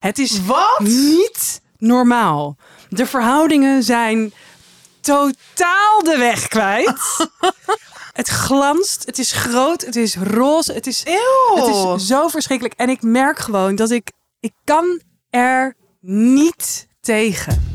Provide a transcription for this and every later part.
Het is Wat? niet normaal. De verhoudingen zijn totaal de weg kwijt. het glanst, het is groot, het is roze, het is, Eeuw. het is zo verschrikkelijk. En ik merk gewoon dat ik, ik kan er niet tegen.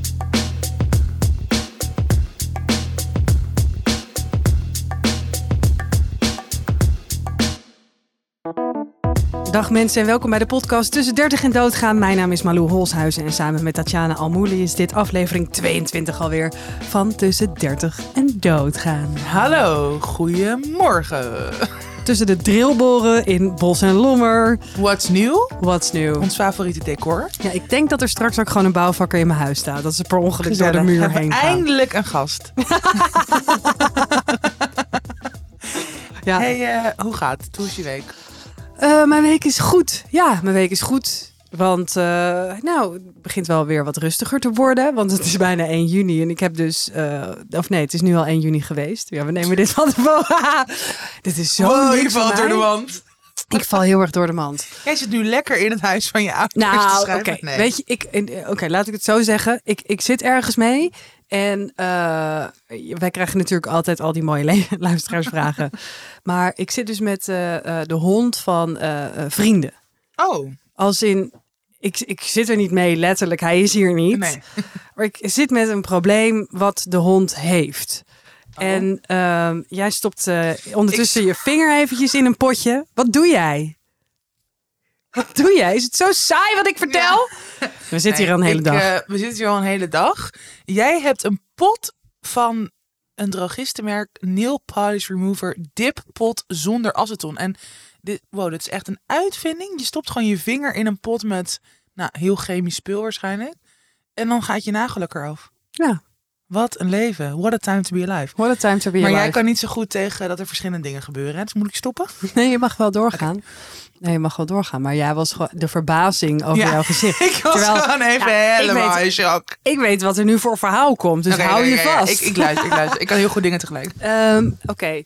Dag mensen en welkom bij de podcast Tussen 30 en Doodgaan. Mijn naam is Malou Holshuizen en samen met Tatjana Almouli is dit aflevering 22 alweer van Tussen 30 en Doodgaan. Hallo, goedemorgen. Tussen de drillboren in Bos en Lommer. What's new? What's new? Ons favoriete decor. Ja, ik denk dat er straks ook gewoon een bouwvakker in mijn huis staat. Dat ze per ongeluk door de muur Hebben heen gaan. eindelijk een gast. Ja. Hey, eh, hoe gaat het? Hoe is je week? Eh, mijn week is goed. Ja, mijn week is goed. Want, eh, nou, het begint wel weer wat rustiger te worden. Want het is bijna 1 juni. En ik heb dus, eh, of nee, het is nu al 1 juni geweest. Ja, we nemen dit van tevoren. dit is zo Wow, je valt door de wand. Ik val heel erg door de mand. Jij zit nu lekker in het huis van je ouders Nou, oké. Nee. Weet je, ik, oké, laat ik het zo zeggen. Ik, ik zit ergens mee. En eh, wij krijgen natuurlijk altijd al die mooie luisteraarsvragen. maar ik zit dus met eh, eh, de hond van vrienden. Oh, Als in, ik, ik zit er niet mee letterlijk, hij is hier niet. nee. Maar ik zit met een probleem wat de hond heeft. En ehm, jij stopt ondertussen je vinger eventjes in een potje. Wat doe jij? Wat doe jij? Is het zo saai wat ik vertel? We zitten hier al een hele Ik, dag. eh, we zitten hier al een hele dag. Jij hebt een pot van een drogistenmerk Nail Polish Remover Dip Pot zonder aceton. En dit, wow, dit is echt een uitvinding. Je stopt gewoon je vinger in een pot met nou, heel chemisch spul waarschijnlijk. En dan gaat je nagellak eraf. ja, Wat een leven. What a time to be alive. what a time to be Maar jij alive. kan niet zo goed tegen dat er verschillende dingen gebeuren. Hè? Dus moet ik stoppen? Nee, je mag wel doorgaan. Nee, je mag wel doorgaan. Maar jij was gewoon de verbazing over Ja. jouw gezicht. Ik was Terwijl- gewoon even Ja, helemaal in shock. Ik weet wat er nu voor verhaal komt, dus hou je vast. Ik, ik luister, ik luister. Ik kan heel goed dingen tegelijk. Ehm, Oké.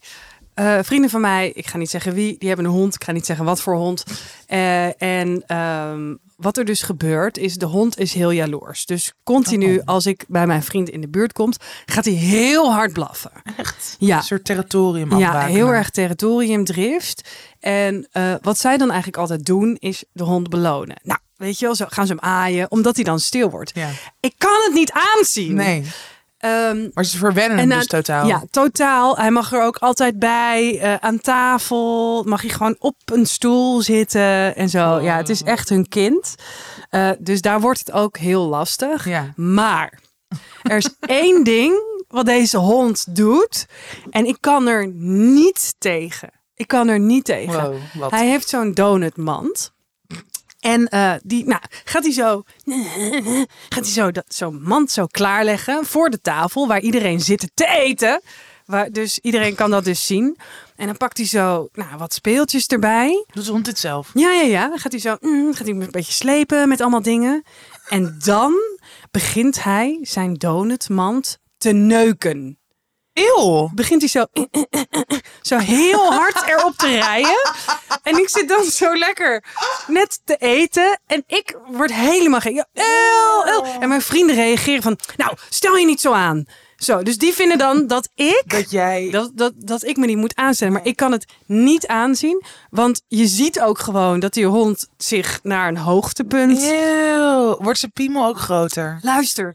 Eh, vrienden van mij, ik ga niet zeggen wie, die hebben een hond. Ik ga niet zeggen wat voor hond. Eh, en ehm, wat er dus gebeurt, is de hond is heel jaloers. Dus continu, Oh. als ik bij mijn vriend in de buurt komt, gaat hij heel hard blaffen. Echt? Ja. Een soort territorium Ja, heel erg territoriumdrift. En eh, wat zij dan eigenlijk altijd doen, is de hond belonen. Nou, weet je wel, zo gaan ze hem aaien, omdat hij dan stil wordt. Ja. Ik kan het niet aanzien. Nee, Ehm, maar ze verwennen hem dus totaal. Ja, totaal. Hij mag er ook altijd bij. eh, aan tafel. Mag hij gewoon op een stoel zitten en zo. Ja, het is echt hun kind. Eh, dus daar wordt het ook heel lastig. Ja. Maar er is één ding wat deze hond doet. En ik kan er niet tegen. Ik kan er niet tegen. Wow, wat? Hij heeft zo'n donutmand. En eh, die, nou, gaat hij zo, gaat hij zo dat zo'n mand zo klaarleggen voor de tafel waar iedereen zit te eten. Waar, dus iedereen kan dat dus zien. En dan pakt hij zo, nou, wat speeltjes erbij. Doet de hond dit zelf? Ja, ja, ja. Dan gaat hij zo, mm, gaat hij een beetje slepen met allemaal dingen. En dan begint hij zijn donutmand te neuken Eeuw. begint hij zo, zo heel hard erop te rijden. En ik zit dan zo lekker net te eten. En ik word helemaal gek. Eeuw, eeuw. En mijn vrienden reageren van, nou, stel je niet zo aan. Zo, dus die vinden dan dat ik... Dat jij... Dat, dat, dat ik me niet moet aanstellen. Maar ik kan het niet aanzien. Want je ziet ook gewoon dat die hond zich naar een hoogtepunt... Eeuw. Wordt zijn piemel ook groter? Luister,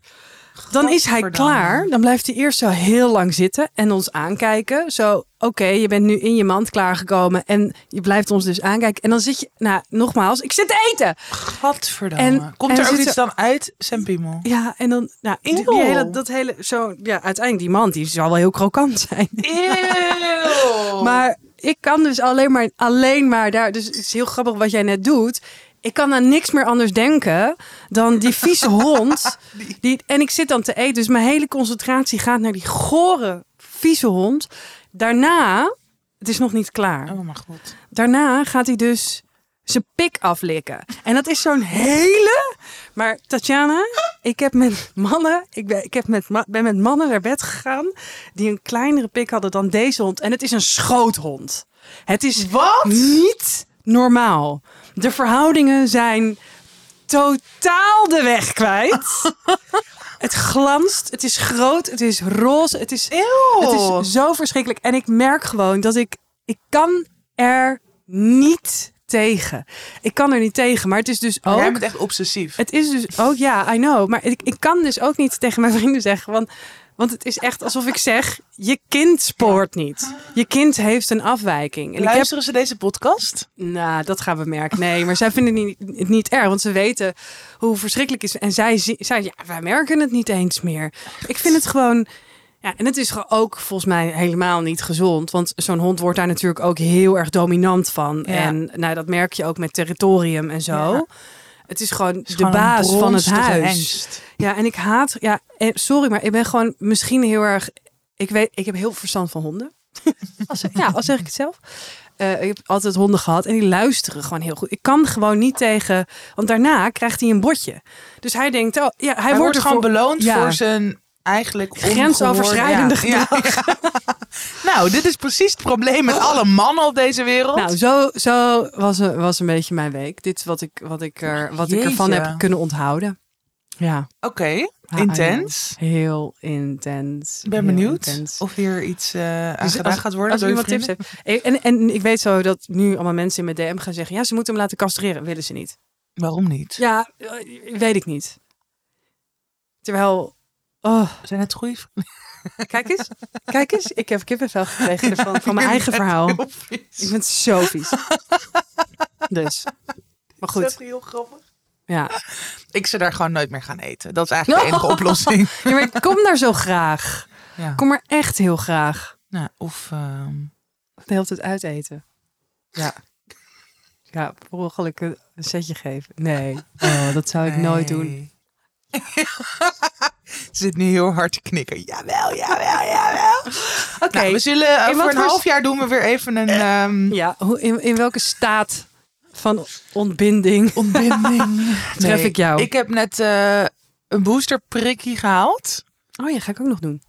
dan is hij klaar. Dan blijft hij eerst zo heel lang zitten en ons aankijken. Zo, oké, je bent nu in je mand klaargekomen en je blijft ons dus aankijken. En dan zit je, nou, nogmaals, ik zit te eten. Gadverdamme. En- Komt en er ook iets dan uit zijn piemel? Ja, en dan, nou, die, die hele, dat hele, zo, ja, uiteindelijk die mand, die zal wel heel krokant zijn. Eeuw. Maar ik kan dus alleen maar, alleen maar daar. Dus het is heel grappig wat jij net doet. Ik kan aan niks meer anders denken dan die vieze hond. Die, en ik zit dan te eten. Dus mijn hele concentratie gaat naar die gore, vieze hond. Daarna, het is nog niet klaar. Oh mijn god. Daarna gaat hij dus zijn pik aflikken. En dat is zo'n hele. Maar Tatjana, ik heb met mannen, ik ben, ik heb met, ben met mannen naar bed gegaan die een kleinere pik hadden dan deze hond. En het is een schoothond. Het is Wat? niet normaal. De verhoudingen zijn totaal de weg kwijt. het glanst, het is groot, het is roze, het is, het is zo verschrikkelijk. En ik merk gewoon dat ik, ik kan er niet tegen. Ik kan er niet tegen, maar het is dus ook... Jij bent echt obsessief. Het is dus ook, ja, I know. Maar ik, ik kan dus ook niet tegen mijn vrienden zeggen, want... Want het is echt alsof ik zeg: je kind spoort niet. Je kind heeft een afwijking. En Luisteren ze deze podcast? Nou, dat gaan we merken. Nee, maar zij vinden het niet, niet erg, want ze weten hoe verschrikkelijk het is. En zij, zij, ja, wij merken het niet eens meer. Ik vind het gewoon. Ja, en het is ook volgens mij helemaal niet gezond. Want zo'n hond wordt daar natuurlijk ook heel erg dominant van. En nou, dat merk je ook met territorium en zo. Ja. Het is gewoon de baas van het huis. Ja, en ik haat. Ja, sorry, maar ik ben gewoon misschien heel erg. Ik weet, ik heb heel veel verstand van honden. als, ja, al zeg ik het zelf. Uh, ik heb altijd honden gehad en die luisteren gewoon heel goed. Ik kan gewoon niet tegen, want daarna krijgt hij een bordje. Dus hij denkt, oh ja, hij, wordt, gewoon beloond voor zijn eigenlijk grensoverschrijdende gedrag. nou, dit is precies het probleem met alle mannen op deze wereld. Nou, zo, zo was, was een beetje mijn week. Dit is wat ik, wat ik, er, wat ik ervan heb kunnen onthouden. Ja. Oké, intens. Heel intens. Ik ben benieuwd of hier iets uh, aan dus gedaan gaat worden. Als iemand tips heeft. En, en ik weet zo dat nu allemaal mensen in mijn DM gaan zeggen... ja, ze moeten hem laten castreren. Willen ze niet. Waarom niet? Ja, eh, weet ik niet. Terwijl Oh, zijn het goede Kijk eens, kijk eens. Ik heb kippenvel gekregen van, van mijn eigen verhaal. Ik vind het zo vies. Dus, maar goed. Dat is heel grappig. Ja. Ik zou daar gewoon nooit meer gaan eten. Dat is eigenlijk de enige oplossing. Ja, maar ik kom daar zo graag. Ja. kom er echt heel graag. Nou, of uh... de hele tijd uiteten. Ja. Ja, per ongeluk een setje geven. Nee, oh, dat zou ik nooit doen. zit nu heel hard te knikken. Jawel, jawel, jawel. Oké, nou, we zullen uh, voor een half jaar doen we weer even een. Um... Ja, in, in welke staat van ontbinding? Ontbinding. Tref ik jou? Ik heb net uh, een boosterprikje gehaald. Oh ja, ga ik ook nog doen.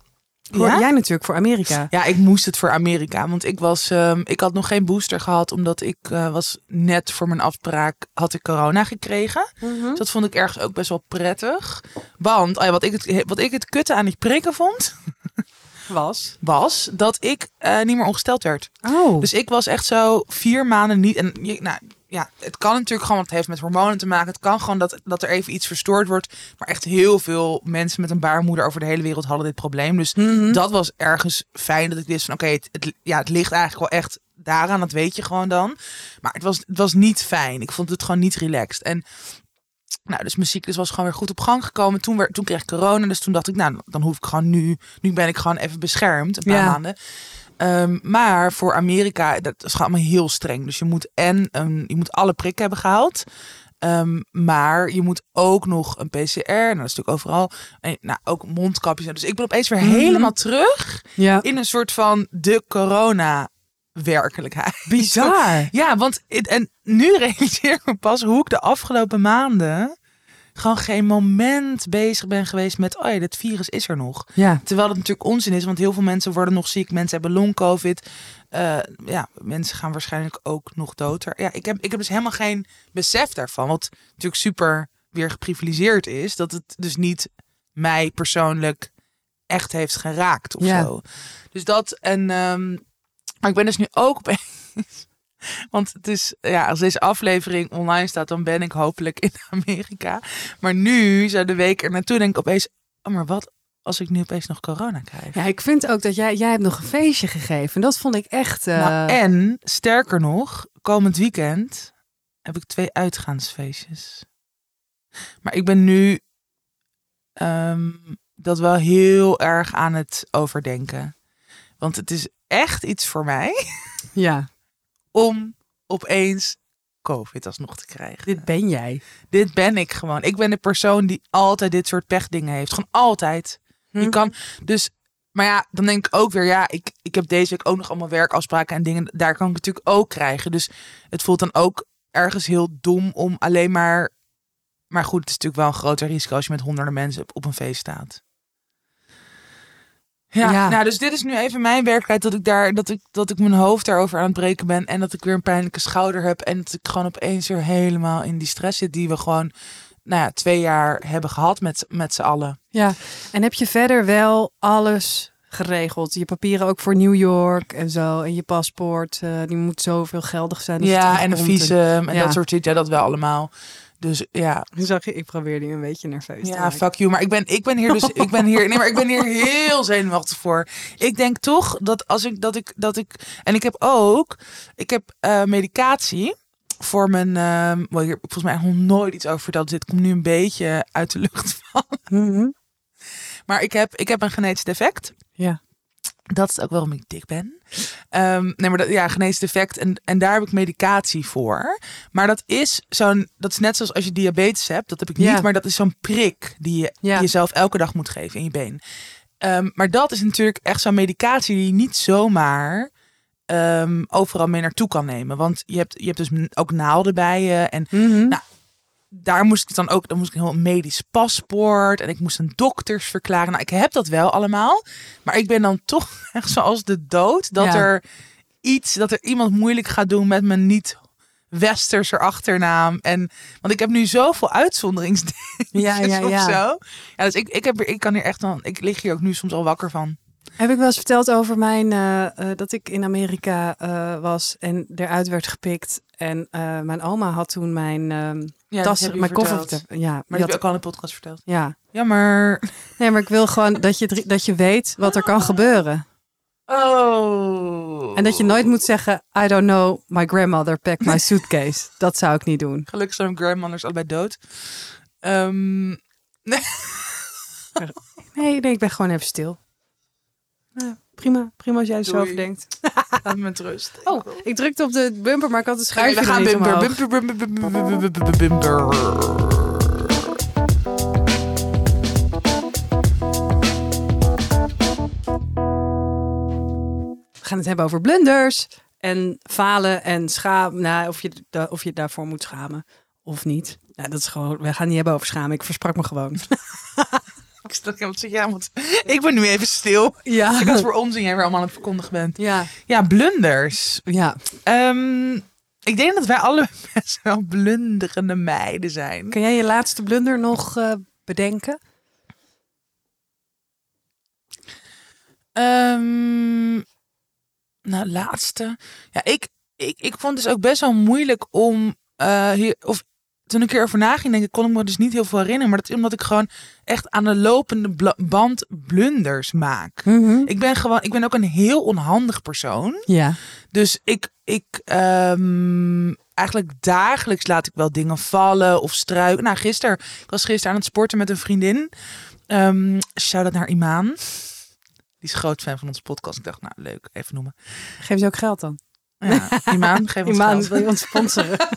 Ja? Jij natuurlijk voor Amerika. Ja, ik moest het voor Amerika. Want ik was, um, ik had nog geen booster gehad. Omdat ik uh, was net voor mijn afspraak had ik corona gekregen. Mm -hmm. dat vond ik ergens ook best wel prettig. Want uh, wat, ik het, wat ik het kutte aan die prikken vond. Was? Was dat ik uh, niet meer ongesteld werd. Oh. Dus ik was echt zo vier maanden niet. En je, nou, ja, het kan natuurlijk gewoon, want het heeft met hormonen te maken. Het kan gewoon dat, dat er even iets verstoord wordt. Maar echt heel veel mensen met een baarmoeder over de hele wereld hadden dit probleem. Dus Mhm. dat was ergens fijn dat ik wist van oké, het, het, ja, het ligt eigenlijk wel echt daaraan. Dat weet je gewoon dan. Maar het was, het was niet fijn. Ik vond het gewoon niet relaxed. En nou, dus mijn cyclus was gewoon weer goed op gang gekomen. Toen, werd, toen kreeg ik corona. Dus toen dacht ik, nou, dan hoef ik gewoon nu. Nu ben ik gewoon even beschermd. Een paar Ja. maanden. Ehm, maar voor Amerika, dat is allemaal heel streng. Dus je moet en je moet alle prikken hebben gehaald. Ehm, maar je moet ook nog een PCR. Nou, dat is natuurlijk overal. En, nou, ook mondkapjes. Dus ik ben opeens weer Mhm. helemaal terug Ja. in een soort van de corona werkelijkheid. Bizar. Ja, want het- en nu realiseer ik me pas hoe ik de afgelopen maanden gewoon geen moment bezig ben geweest met, oh ja, dit virus is er nog. Ja. Terwijl het natuurlijk onzin is, want heel veel mensen worden nog ziek. Mensen hebben long-covid. Eh, ja, mensen gaan waarschijnlijk ook nog dood. Ja, ik heb, ik heb dus helemaal geen besef daarvan. Wat natuurlijk super weer geprivilegeerd is. Dat het dus niet mij persoonlijk echt heeft geraakt of Ja. zo. Dus dat en... ehm, maar ik ben dus nu ook opeens... Want het is, ja, als deze aflevering online staat, dan ben ik hopelijk in Amerika. Maar nu, zo de week er naartoe, denk ik opeens, oh, maar wat als ik nu opeens nog corona krijg? Ja, ik vind ook dat jij, jij hebt nog een feestje gegeven. Dat vond ik echt. eh, Nou, en sterker nog, komend weekend heb ik twee uitgaansfeestjes. Maar ik ben nu ehm, dat wel heel erg aan het overdenken. Want het is echt iets voor mij ja, om opeens COVID alsnog te krijgen. dit ben jij. Dit ben ik gewoon. Ik ben de persoon die altijd dit soort pechdingen heeft. Gewoon altijd. Je Hm? kan dus. Maar ja, dan denk ik ook weer, ja, ik, ik heb deze week ook nog allemaal werkafspraken en dingen. Daar kan ik natuurlijk ook krijgen. Dus het voelt dan ook ergens heel dom om alleen maar. Maar goed, het is natuurlijk wel een groter risico als je met honderden mensen op, op een feest staat. Ja, Ja. nou, dus dit is nu even mijn werkelijkheid dat ik daar dat ik dat ik mijn hoofd daarover aan het breken ben en dat ik weer een pijnlijke schouder heb en dat ik gewoon opeens weer helemaal in die stress zit die we gewoon nou ja, twee jaar hebben gehad met, met z'n allen. Ja, en heb je verder wel alles geregeld? Je papieren ook voor New York en zo. En je paspoort, eh, die moet zoveel geldig zijn. ja, en een visum en ja. dat soort shit. Ja, dat wel allemaal. Dus ja, Zag je, ik probeer die een beetje nerveus te ja, maken. fuck you. Maar ik ben, ik ben hier dus, ik ben hier, nee, maar ik ben hier heel zenuwachtig voor. Ik denk toch dat als ik, dat ik, dat ik, en ik heb ook, ik heb eh, medicatie voor mijn, wel, hier volgens mij nog nooit iets over verteld. Dit komt nu een beetje uit de lucht van. Mhm. Maar ik heb, ik heb een genetisch defect. Ja. Dat is ook waarom ik dik ben. Ehm, nee, maar dat, ja, genetisch defect. En, en daar heb ik medicatie voor. Maar dat is zo'n. Dat is net zoals als je diabetes hebt. Dat heb ik niet. Ja. Maar dat is zo'n prik die je Ja. jezelf elke dag moet geven in je been. Ehm, maar dat is natuurlijk echt zo'n medicatie die je niet zomaar ehm, overal mee naartoe kan nemen. Want je hebt, je hebt dus ook naalden bij je. En Mhm. Nou, daar moest ik dan ook, dan moest ik een heel medisch paspoort en ik moest een doktersverklaring. Nou, ik heb dat wel allemaal, maar ik ben dan toch echt zoals de dood dat Ja. er iets, dat er iemand moeilijk gaat doen met mijn niet westerse achternaam en want ik heb nu zoveel uitzonderingsdingetjes Ja, ja, of ja. zo. Ja, dus ik, ik heb, ik kan hier echt dan, ik lig hier ook nu soms al wakker van. Heb ik wel eens verteld over mijn eh, eh, dat ik in Amerika eh, was en eruit werd gepikt. En mijn oma had toen mijn ehm, Ja, tas, heb mijn koffer. verteld. Ja, Maar dat heb had- je ook al in de podcast verteld. ja. Jammer. Nee, maar ik wil gewoon dat je, dat je weet wat er kan gebeuren. Oh. En dat je nooit moet zeggen, I don't know, my grandmother packed my suitcase. Dat zou ik niet doen. Gelukkig zijn mijn grandmothers allebei dood. Ehm, Nee, nee, ik ben gewoon even stil. Ja, prima, prima als jij zo Doei. over denkt. laat me met rust. Oh, ik drukte op de bumper, maar ik had het schuifje gaan niet omhoog. bimper, bimper, bimper, bimper, bimper, bimper. We gaan het hebben over blunders en falen en schamen. Nou, of je, of je daarvoor moet schamen of niet. Nou, dat is gewoon, we gaan het niet hebben over schamen. Ik versprak me gewoon. Ik stel helemaal te ja, want ik ben nu even stil. Ja. Ik voor onzin jij weer allemaal aan het verkondigen bent. Ja, Ja, blunders. ja. Ehm, ik denk dat wij alle best wel blunderende meiden zijn. Kun jij je laatste blunder nog eh, bedenken? Ehm, nou, laatste. Ja, ik, ik, ik vond het dus ook best wel moeilijk om eh, hier. Of toen ik erover naging, denk ik, kon ik me dus niet heel veel herinneren. Maar dat is omdat ik gewoon echt aan de lopende band blunders maak. Ik ben gewoon, ik ben ook een heel onhandig persoon. Ja. Dus ik, ik ehm, eigenlijk dagelijks laat ik wel dingen vallen of struiken. Nou, gisteren, ik was gisteren aan het sporten met een vriendin. Ehm shout out naar Imaan. Die is groot fan van onze podcast. Ik dacht, nou leuk, even noemen. Geef ze ook geld dan? Ja, Imaan, geef ons Imaan, geld. wil je ons sponsoren?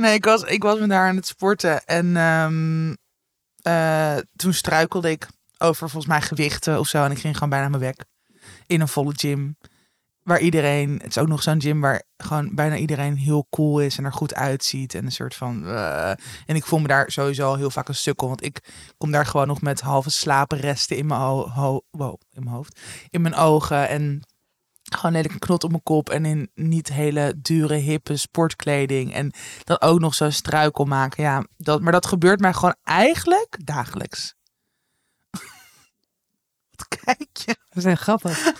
Nee, ik was, ik was met haar aan het sporten. En ehm, eh, toen struikelde ik over volgens mij gewichten of zo. En ik ging gewoon bijna mijn bek. In een volle gym. Waar iedereen, het is ook nog zo'n gym waar gewoon bijna iedereen heel cool is en er goed uitziet. En een soort van. eh, en ik voel me daar sowieso al heel vaak een sukkel. Want ik kom daar gewoon nog met halve slapenresten in mijn, wow, in mijn hoofd. In mijn ogen. En gewoon een knot op mijn kop. En in niet hele dure, hippe sportkleding. En dan ook nog zo'n struikel maken. Ja, dat, maar dat gebeurt mij gewoon eigenlijk dagelijks. Wat kijk je? We zijn grappig.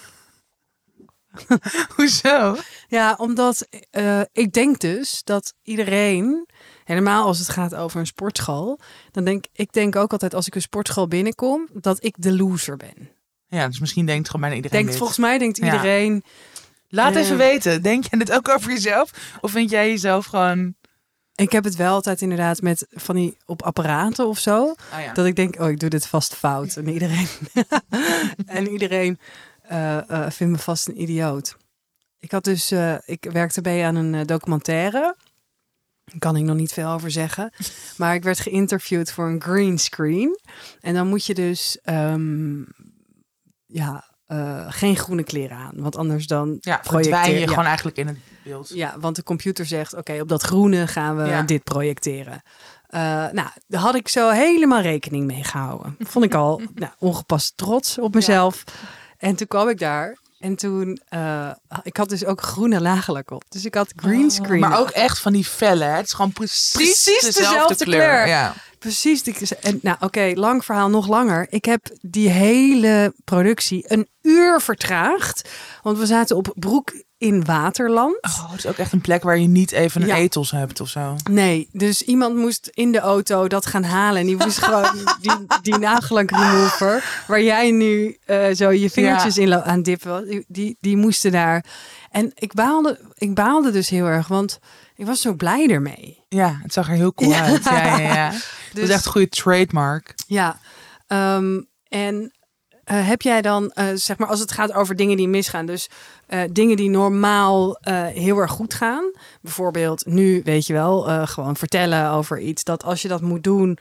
Hoezo? Ja, omdat eh, ik denk dus dat iedereen, helemaal als het gaat over een sportschool, dan denk ik denk ook altijd als ik een sportschool binnenkom, dat ik de loser ben. Ja, dus misschien denkt gewoon bijna iedereen Denkt, dit. volgens mij denkt Ja. iedereen, Laat even weten. Denk je dit ook over jezelf? Of vind jij jezelf gewoon... ik heb het wel altijd inderdaad met van die op apparaten of zo, Ah ja. dat ik denk, oh, ik doe dit vast fout. En iedereen, en iedereen eh, vindt me vast een idioot. Ik had dus, eh, ik werkte bij aan een documentaire. Daar kan ik nog niet veel over zeggen. Maar ik werd geïnterviewd voor een green screen. En dan moet je dus, ehm, ja, eh, geen groene kleren aan. Want anders dan Ja, verdwijn je ja. gewoon eigenlijk in het beeld. Ja, want de computer zegt, oké, op dat groene gaan we Ja. dit projecteren. Eh, nou, daar had ik zo helemaal rekening mee gehouden. Vond ik al nou, ongepast trots op mezelf. En toen kwam ik daar En toen, eh, ik had dus ook groene lagellak op. Dus ik had green screen. Maar ook echt van die felle. hè? Het is gewoon precies, Precies dezelfde, dezelfde kleur. kleur. Ja. Precies. En, nou, oké, lang verhaal, nog langer. Ik heb die hele productie een uur vertraagd. Want we zaten op Broek in Waterland. Oh, het is ook echt een plek waar je niet even een Ja. ethos hebt of zo. Nee, dus iemand moest in de auto dat gaan halen. En die moest gewoon die, die nagellak remover, waar jij nu eh, zo je vingertjes in aan dippen, die, die, moesten daar. En ik baalde, ik baalde dus heel erg, want ik was zo blij ermee. Ja, het zag er heel cool uit. Ja, ja, ja. Dus, Dat is echt een goede trademark. Ja, ehm, en eh, heb jij dan, eh, zeg maar, als het gaat over dingen die misgaan, dus eh, dingen die normaal eh, heel erg goed gaan, bijvoorbeeld nu, weet je wel, eh, gewoon vertellen over iets, dat als je dat moet doen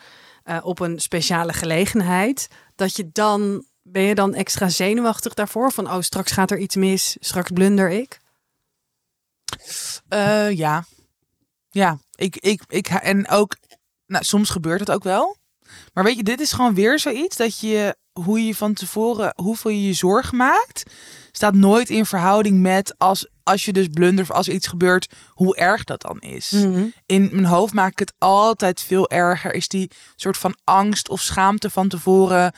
op een speciale gelegenheid, dat je dan, ben je dan extra zenuwachtig daarvoor? Van, oh, straks gaat er iets mis, straks blunder ik. Ja. Ja, ik, ik, ik, en ook, nou, soms gebeurt het ook wel. Maar weet je, dit is gewoon weer zoiets dat je, hoe je van tevoren, hoeveel je je zorgen maakt, staat nooit in verhouding met als, als je dus blundert of als iets gebeurt, hoe erg dat dan is. In mijn hoofd maak ik het altijd veel erger. Is die soort van angst of schaamte van tevoren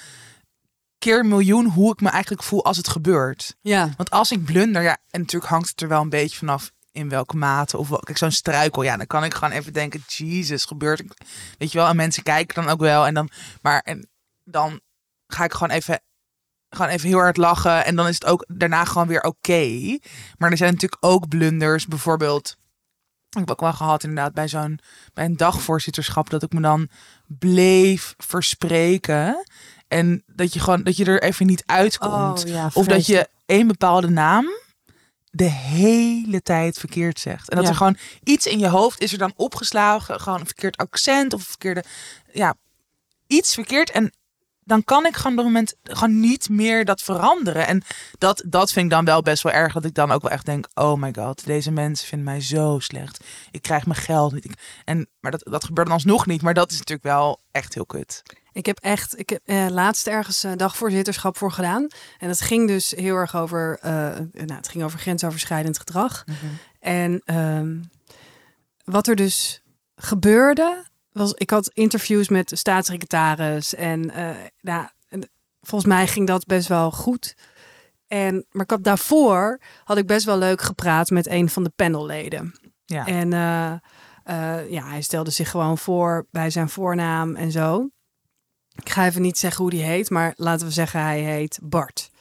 keer miljoen hoe ik me eigenlijk voel als het gebeurt. Ja. Want als ik blunder, ja, en natuurlijk hangt het er wel een beetje vanaf in welke mate. Of wel, kijk, zo'n struikel, ja, dan kan ik gewoon even denken, Jesus, gebeurt? Weet je wel, en mensen kijken dan ook wel. En dan, maar en dan ga ik gewoon even, gewoon even heel hard lachen. En dan is het ook daarna gewoon weer oké. Maar er zijn natuurlijk ook blunders, bijvoorbeeld. Ik heb ook wel gehad inderdaad bij zo'n bij een dagvoorzitterschap dat ik me dan bleef verspreken. En dat je gewoon dat je er even niet uitkomt. Oh, ja, Of dat je een bepaalde naam de hele tijd verkeerd zegt. En dat Ja. er gewoon iets in je hoofd is er dan opgeslagen. Gewoon een verkeerd accent of een verkeerde... Ja, iets verkeerd. En dan kan ik gewoon op dat moment gewoon niet meer dat veranderen. En dat, dat vind ik dan wel best wel erg. Dat ik dan ook wel echt denk, oh my god, deze mensen vinden mij zo slecht. Ik krijg mijn geld niet. Ik- En, maar dat, dat gebeurt dan alsnog niet. Maar dat is natuurlijk wel echt heel kut. Ik heb echt, ik heb eh, laatst ergens eh, dagvoorzitterschap voor gedaan. En dat ging dus heel erg over, eh, nou, het ging over grensoverschrijdend gedrag. En ehm, wat er dus gebeurde, was, ik had interviews met de staatssecretaris en eh, nou, en volgens mij ging dat best wel goed. En, maar ik had daarvoor had ik best wel leuk gepraat met een van de panelleden. Ja. En eh, eh, ja, hij stelde zich gewoon voor bij zijn voornaam en zo. Ik ga even niet zeggen hoe die heet, maar laten we zeggen hij heet Bart.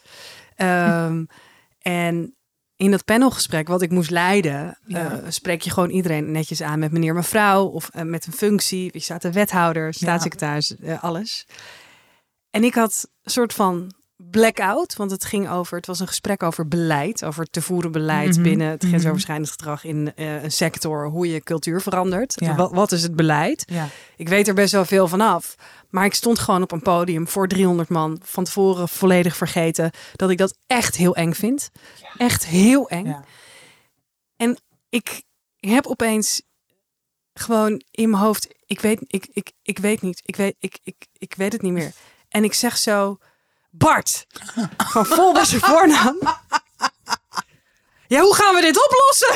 Ehm, en in dat panelgesprek wat ik moest leiden, Ja. eh, spreek je gewoon iedereen netjes aan met meneer, mevrouw of eh, met een functie. Wie staat de wethouder, staatssecretaris, eh, alles. En ik had een soort van blackout, want het ging over, het was een gesprek over beleid, over te voeren beleid Mhm, binnen het mhm. grensoverschrijdend gedrag in eh, een sector, hoe je cultuur verandert. Ja. Wat, wat is het beleid? Ja. Ik weet er best wel veel van af. Maar ik stond gewoon op een podium voor 300 man. Van tevoren volledig vergeten dat ik dat echt heel eng vind. Echt heel eng. Ja. Ik heb opeens gewoon in mijn hoofd. Ik weet, ik, ik, ik weet niet. Ik weet, ik, ik, ik weet het niet meer. En ik zeg zo. Bart. Gewoon vol bij zijn voornaam. Ja, hoe gaan we dit oplossen?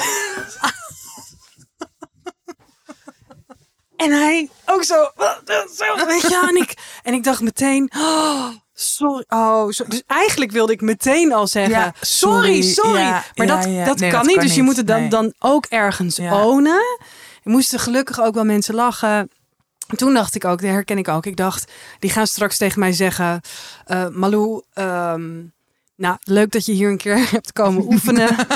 En hij ook zo, zo weet je, en ik, en ik dacht meteen, oh, sorry, oh, dus eigenlijk wilde ik meteen al zeggen, Ja, sorry, sorry, ja, maar ja, dat, dat Nee, kan dat niet, kan dus je moet het dan, nee. dan ook ergens ownen. Er moesten gelukkig ook wel mensen lachen. En Toen dacht ik ook, dat herken ik ook. Ik dacht, die gaan straks tegen mij zeggen: eh, Malou, ehm, nou, leuk dat je hier een keer hebt komen oefenen.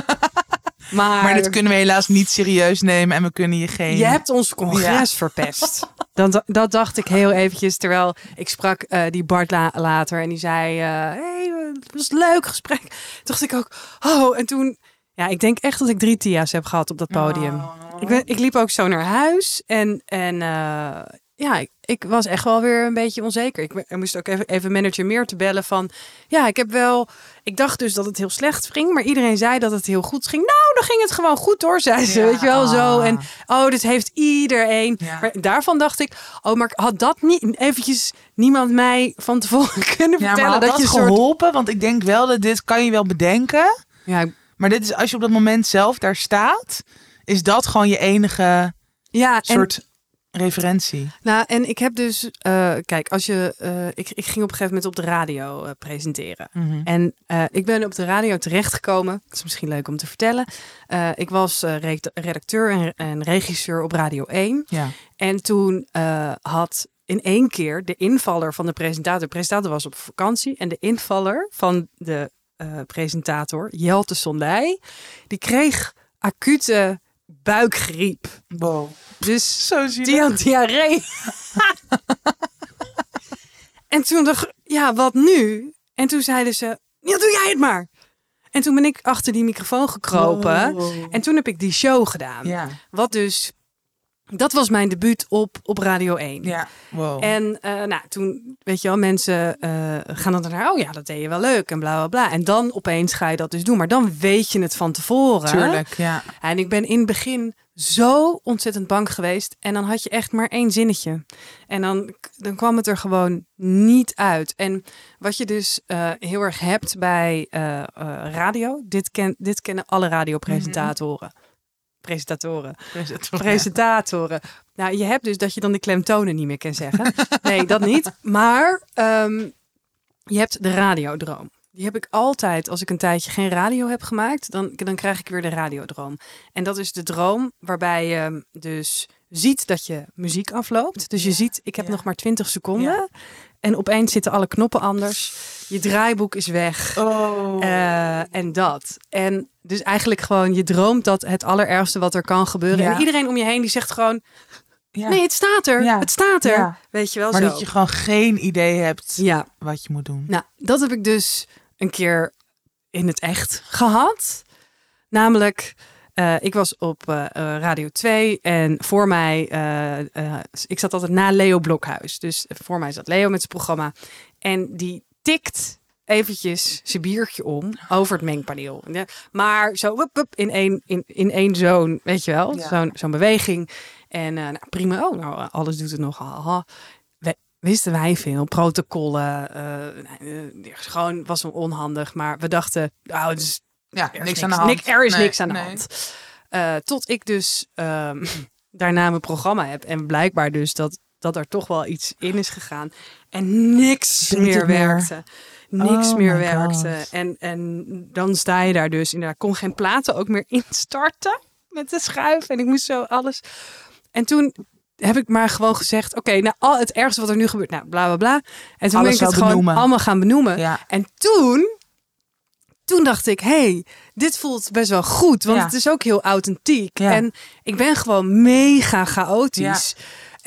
maar Maar dit kunnen we helaas niet serieus nemen en we kunnen je geen... je hebt ons congres verpest. Dat, dat dacht ik heel eventjes. Terwijl ik sprak eh, die Bart la- later en die zei: eh, hey, het was een leuk gesprek. Toen dacht ik ook: Oh, en toen. Ja, ik denk echt dat ik drie Tia's heb gehad op dat podium. Oh. Ik, ben, ik liep ook zo naar huis en, en eh, ja, ik, ik was echt wel weer een beetje onzeker. Ik, ik moest ook even, even manager meer te bellen van, ja, ik heb wel, ik dacht dus dat het heel slecht ging, maar iedereen zei dat het heel goed ging. Nou, dan ging het gewoon goed hoor, zei ze, Ja. weet je wel zo. Ah. En oh, dit heeft iedereen. Ja. Maar daarvan dacht ik, oh, maar had dat niet eventjes niemand mij van tevoren kunnen Ja, maar vertellen had dat dat je soort, geholpen? Want ik denk wel dat dit kan je wel bedenken. ja, Maar dit is als je op dat moment zelf daar staat, is dat gewoon je enige ja, en soort referentie. Nou, en ik heb dus, eh, kijk, als je, eh, ik, ik ging op een gegeven moment op de radio eh, presenteren. Mhm. En ik ben op de radio terechtgekomen. Dat is misschien leuk om te vertellen. Ik was re- redacteur en, en regisseur op Radio 1. Ja. En toen had in één keer de invaller van de presentator... De presentator was op vakantie. En de invaller van de presentator, Jelte Sondij... die kreeg acute buikgriep. Wow. Dus Zo zie die had diarree. en toen dacht ja, wat nu? En toen zeiden ze, ja, doe jij het maar. En toen ben ik achter die microfoon gekropen. En toen heb ik die show gedaan. Ja. Wat dus, dat was mijn debuut op, op Radio 1. Ja. Wow. En eh, nou, toen, weet je wel, mensen eh, gaan dan naar, oh ja, dat deed je wel leuk en bla bla bla. En dan opeens ga je dat dus doen. Maar dan weet je het van tevoren. Tuurlijk, ja. En ik ben in het begin zo ontzettend bang geweest. En dan had je echt maar één zinnetje. En dan, dan kwam het er gewoon niet uit. En wat je dus eh, heel erg hebt bij radio. Dit, ken, dit kennen alle radiopresentatoren. Presentatoren. Presentatoren. Nou, je hebt dus dat je dan de klemtonen niet meer kan zeggen. Nee, dat niet. Maar ehm, je hebt de radiodroom. Die heb ik altijd, als ik een tijdje geen radio heb gemaakt, dan, dan krijg ik weer de radiodroom. En dat is de droom waarbij je dus ziet dat je muziek afloopt. Dus je ziet, ik heb Ja. nog maar 20 seconden. Ja. En opeens zitten alle knoppen anders. Je draaiboek is weg. Oh. Eh, en dat. En dus eigenlijk gewoon, je droomt dat het allerergste wat er kan gebeuren. Ja. En iedereen om je heen die zegt gewoon, ja. nee, het staat er. Ja. Het staat er. Ja. Weet je wel maar zo. dat je gewoon geen idee hebt Ja, wat je moet doen. nou, dat heb ik dus een keer in het echt gehad. Namelijk, eh, ik was op eh, Radio 2 en voor mij, eh, ik zat altijd na Leo Blokhuis. Dus voor mij zat Leo met zijn programma. En die tikt eventjes zijn biertje om over het mengpaneel. Ja, Maar zo wup, wup, in één, in, in één zo'n, weet je wel, Ja. zo'n zo'n beweging. En eh, nou, prima, oh, nou, alles doet het nog. Haha. We, wisten wij veel, protocollen. eh, gewoon was wel onhandig. Maar we dachten, het is Ja, er is niks aan de hand. Niks, er is Nee, niks aan de nee. hand. Tot ik dus ehm, daarna mijn programma heb. En blijkbaar dus dat, dat er toch wel iets in is gegaan. En niks meer werkte. Niks Oh meer werkte. God. En, en dan sta je daar dus. En kon geen platen ook meer instarten met de schuif. En ik moest zo alles. En toen heb ik maar gewoon gezegd: Oké, nou, al het ergste wat er nu gebeurt, nou, bla bla bla. En toen ben ik het gewoon allemaal gaan benoemen. Ja. En toen, toen dacht ik, hey, dit voelt best wel goed. Want Ja. het is ook heel authentiek. Ja. En ik ben gewoon mega chaotisch.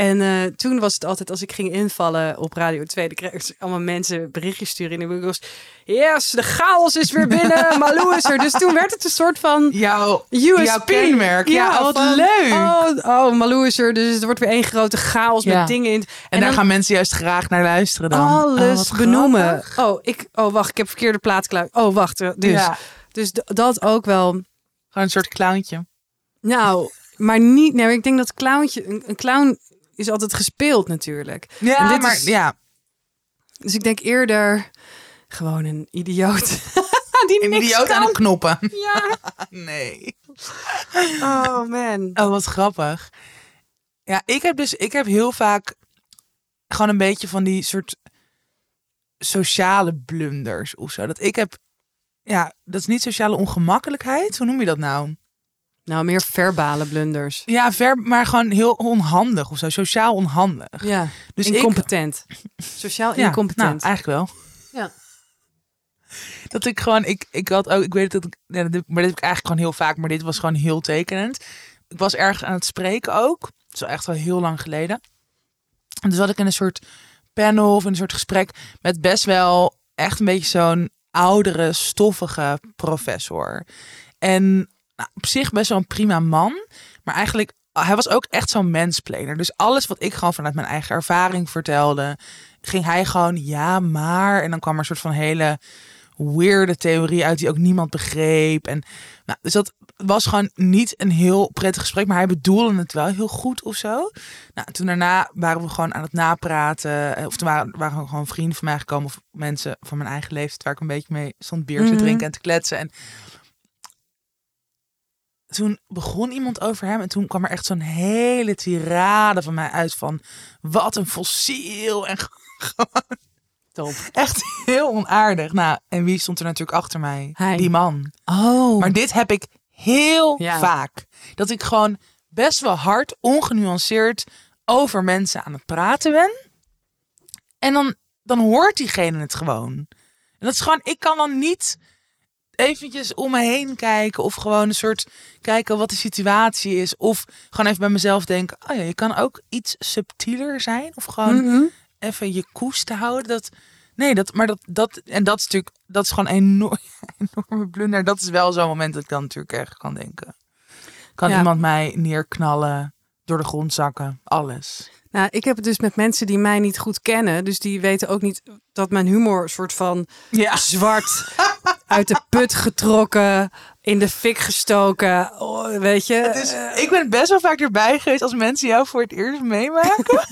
En eh, toen was het altijd, als ik ging invallen op Radio 2, dan kreeg ik allemaal mensen berichtjes sturen in de winkels. Yes, de chaos is weer binnen, Malou is er. Dus toen werd het een soort van Jouw, USP. jouw kenmerk. Ja, wat van, leuk. Oh, oh, Malou is er, dus het wordt weer één grote chaos Ja. met dingen in. en, daar dan- gaan mensen juist graag naar luisteren dan. Oh, alles benoemen. grappig. Oh, ik, oh, wacht, ik heb verkeerde plaat klaar. Oh, wacht. eh, Dus, Ja, dus dat ook wel. gewoon een soort clowntje. Nou, maar niet. Nee, ik denk dat clowntje. Een, een clown is altijd gespeeld natuurlijk. Ja, En dit maar is- ja, Dus ik denk eerder gewoon een idioot. Die een niks idioot kan. aan de knoppen. Ja. Nee. Oh man. Oh, wat grappig. Ja, ik heb dus, ik heb heel vaak gewoon een beetje van die soort sociale blunders of zo. Dat ik heb, ja, dat is niet sociale ongemakkelijkheid. Hoe noem je dat nou? Nou, meer verbale blunders. Ja, ver, maar gewoon heel onhandig of zo. Sociaal onhandig. Ja. Dus ik- incompetent. Sociaal Ja, incompetent. Nou, eigenlijk wel. Ja. Dat ik gewoon, ik, ik had ook, ik weet dat ik, maar dit heb ik eigenlijk gewoon heel vaak, maar dit was gewoon heel tekenend. Ik was ergens aan het spreken ook. Dat is echt wel heel lang geleden. En dus had ik in een soort panel of in een soort gesprek met best wel echt een beetje zo'n oudere, stoffige professor. En nou, op zich best wel een prima man. Maar eigenlijk hij was ook echt zo'n mensplaner. Dus alles wat ik gewoon vanuit mijn eigen ervaring vertelde, ging hij gewoon ja, maar. En dan kwam er een soort van hele weirde theorie uit die ook niemand begreep. En, nou, dus dat was gewoon niet een heel prettig gesprek, maar hij bedoelde het wel heel goed of zo. Nou, toen daarna waren we gewoon aan het napraten. eh, Of toen waren, waren gewoon vrienden van mij gekomen, of mensen van mijn eigen leeftijd, waar ik een beetje mee stond bier te Mhm. drinken en te kletsen. En toen begon iemand over hem en toen kwam er echt zo'n hele tirade van mij uit van wat een fossiel en gewoon Top. echt heel onaardig. Nou, en wie stond er natuurlijk achter mij? Hij. Die man. Oh. Maar dit heb ik heel Ja. vaak. Dat ik gewoon best wel hard, ongenuanceerd over mensen aan het praten ben. En dan, dan hoort diegene het gewoon. En dat is gewoon, ik kan dan niet eventjes om me heen kijken. Of gewoon een soort kijken wat de situatie is. Of gewoon even bij mezelf denken. Oh ja, je kan ook iets subtieler zijn. Of gewoon Mhm. even je koest te houden. Dat, nee, dat, maar dat, dat, en dat is natuurlijk, dat is gewoon een enorm, enorme blunder. Dat is wel zo'n moment dat ik dan natuurlijk erg kan denken. Kan Ja. iemand mij neerknallen, door de grond zakken, alles. Nou, ik heb het dus met mensen die mij niet goed kennen. Dus die weten ook niet dat mijn humor een soort van Ja. zwart uit de put getrokken, in de fik gestoken. Oh, weet je? Dus ik ben best wel vaak erbij geweest als mensen jou voor het eerst meemaken.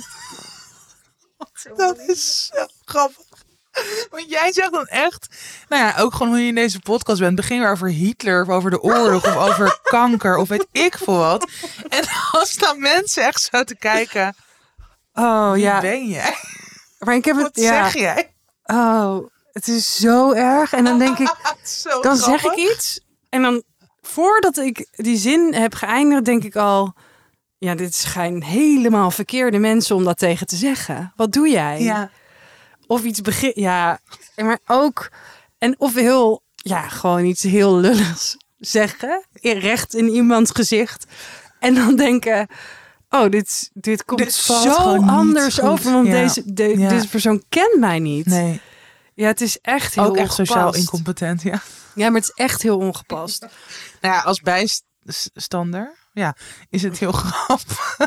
dat is zo grappig. Want jij zegt dan echt, nou ja, ook gewoon hoe je in deze podcast bent. Begin weer over Hitler of over de oorlog of over kanker of weet ik veel wat. En als dan mensen echt zo te kijken, oh wie ja, ben jij? maar ik heb het. Wat Ja, zeg jij? oh, het is zo erg. En dan denk ik, Zo dan zeg ik iets. En dan voordat ik die zin heb geëindigd, denk ik al. Ja, dit zijn helemaal verkeerde mensen om dat tegen te zeggen. Wat doe jij? Ja. Of iets begin. Ja, maar ook. En of heel. Ja, gewoon iets heel lulligs zeggen. Recht in iemands gezicht. En dan denken. Oh, dit, dit komt Dit zo anders over. Want Ja. deze, de- Ja. deze persoon kent mij niet. Nee, Ja, het is echt heel ook echt sociaal incompetent, ja. Ja, maar het is echt heel ongepast. Nou ja, als bijstander, ja, is het heel grappig.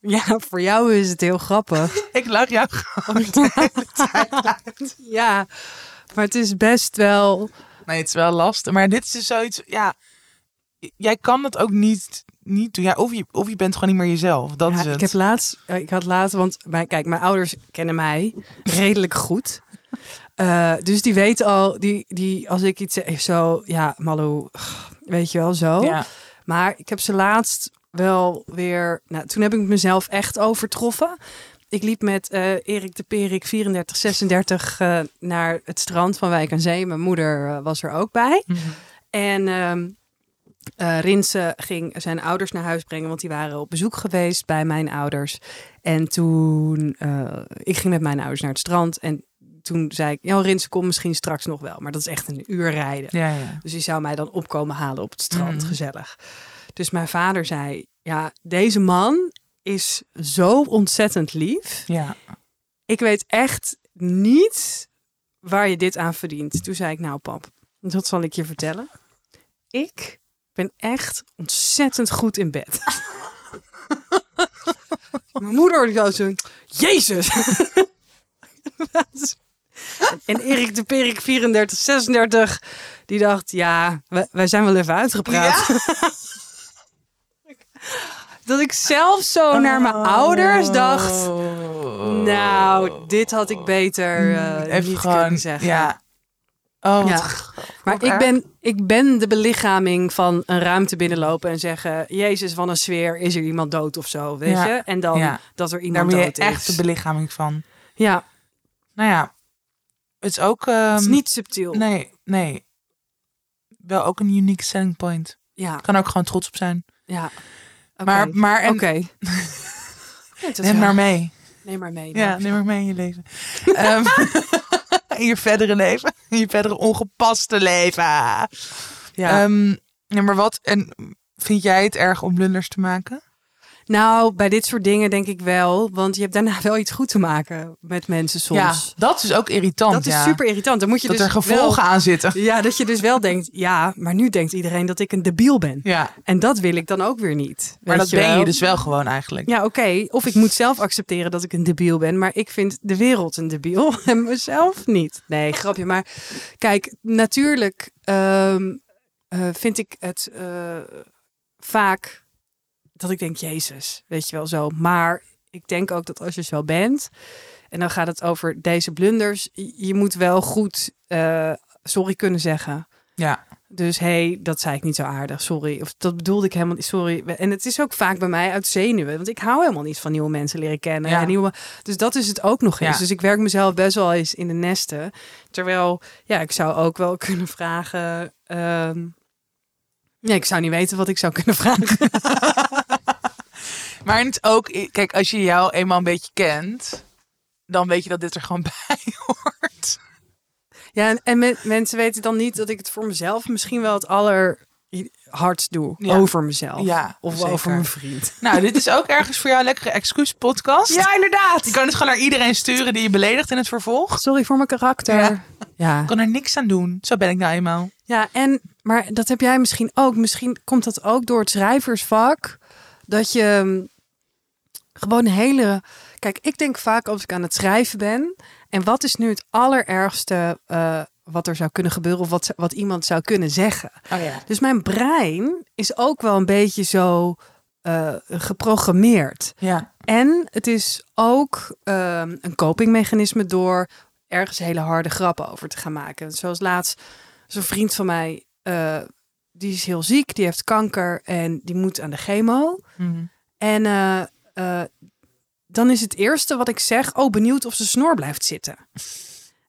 Ja, voor jou is het heel grappig. Ik lach jou gewoon. Ja, maar het is best wel. Nee, het is wel lastig. Maar dit is dus zoiets, ja, jij kan het ook niet, niet doen. Ja, of, je, of je bent gewoon niet meer jezelf. Dat Ja, is het. ik heb laatst, eh, ik had laatst, want mijn, kijk, mijn ouders kennen mij redelijk goed. Eh, dus die weten al, die, die, als ik iets zeg, zo, ja, Malou, weet je wel zo. Ja. Maar ik heb ze laatst wel weer, nou, toen heb ik mezelf echt overtroffen. Ik liep met eh, Erik de Perik 34, 36 eh, naar het strand van Wijk aan Zee. Mijn moeder was er ook bij. Mhm. En ehm eh, Rinse ging zijn ouders naar huis brengen, want die waren op bezoek geweest bij mijn ouders. En toen, eh, ik ging met mijn ouders naar het strand en toen zei ik, ja, Rinse kom misschien straks nog wel, maar dat is echt een uur rijden. Ja, ja. Dus die zou mij dan opkomen halen op het strand, Mhm. gezellig. Dus mijn vader zei, ja, deze man is zo ontzettend lief. Ja. Ik weet echt niet waar je dit aan verdient. Toen zei ik, nou pap, dat zal ik je vertellen. Ik ben echt ontzettend goed in bed. Mijn moeder die zo, Jezus! en Erik de Perik 34, 36, die dacht, ja, wij, wij zijn wel even uitgepraat. Dat ik zelf zo naar mijn ouders dacht, nou, dit had ik beter Oh. Even niet gewoon, kunnen zeggen. ja. Oh, Ja. Maar ik ben, ik ben de belichaming van een ruimte binnenlopen en zeggen: Jezus, van een sfeer, is er iemand dood of zo, weet Ja. je? En dan Ja. dat er Daar iemand ben je dood echt de is. belichaming van. Ja, Nou ja, het is ook... ehm, het is niet subtiel. Nee, nee. Wel ook een unique selling point. Ja, Kan ook gewoon trots op zijn. ja. Maar, maar en, Oké. Is neem maar mee. Neem maar mee. Ja, neem maar mee in je leven. Ehm, in je verdere leven. In je verdere ongepaste leven. ja. Ehm, ja, maar wat... En vind jij het erg om blunders te maken? Nou, bij dit soort dingen denk ik wel. Want je hebt daarna wel iets goed te maken met mensen soms. Ja, dat is ook irritant. dat is super irritant. Dan moet je Dat dus er gevolgen wel- aan zitten. Ja, dat je dus wel denkt, ja, maar nu denkt iedereen dat ik een debiel ben. Ja, En dat wil ik dan ook weer niet. maar dat ben wel? je dus wel gewoon eigenlijk. Ja, oké. Of ik moet zelf accepteren dat ik een debiel ben. Maar ik vind de wereld een debiel en mezelf niet. Nee, grapje. Maar kijk, natuurlijk ehm, eh, vind ik het eh, vaak dat ik denk, Jezus, weet je wel zo. Maar ik denk ook dat als je zo bent... en dan gaat het over deze blunders... je moet wel goed eh, sorry kunnen zeggen. Ja. Dus hey, dat zei ik niet zo aardig, sorry. Of dat bedoelde ik helemaal niet, sorry. En het is ook vaak bij mij uit zenuwen. Want ik hou helemaal niet van nieuwe mensen leren kennen. Ja. En nieuwe, dus dat is het ook nog eens. Ja. Dus ik werk mezelf best wel eens in de nesten. Terwijl, ja, ik zou ook wel kunnen vragen... ja, ik zou niet weten wat ik zou kunnen vragen. Maar het ook, kijk, als je jou eenmaal een beetje kent, dan weet je dat dit er gewoon bij hoort. ja, en, en men- mensen weten dan niet dat ik het voor mezelf misschien wel het allerhardst doe. Ja. Over mezelf. Ja, of zeker. over mijn vriend. Nou, dit is ook ergens voor jou een lekkere excuus-podcast. inderdaad. Je kan het gewoon naar iedereen sturen die je beledigt in het vervolg. Sorry voor mijn karakter. Ja. ja. Ik kan er niks aan doen. Zo ben ik nou eenmaal. Ja, en maar dat heb jij misschien ook. Misschien komt dat ook door het schrijversvak. Dat je gewoon een hele. Kijk, ik denk vaak als ik aan het schrijven ben. En wat is nu het allerergste eh, wat er zou kunnen gebeuren? Of wat, wat iemand zou kunnen zeggen? Oh ja. Dus mijn brein is ook wel een beetje zo eh, geprogrammeerd. Ja. En het is ook ehm, een copingmechanisme door ergens hele harde grappen over te gaan maken. Zoals laatst, zo'n vriend van mij, eh, die is heel ziek, die heeft kanker en die moet aan de chemo. Mhm. En eh, dan is het eerste wat ik zeg, oh benieuwd of zijn snor blijft zitten.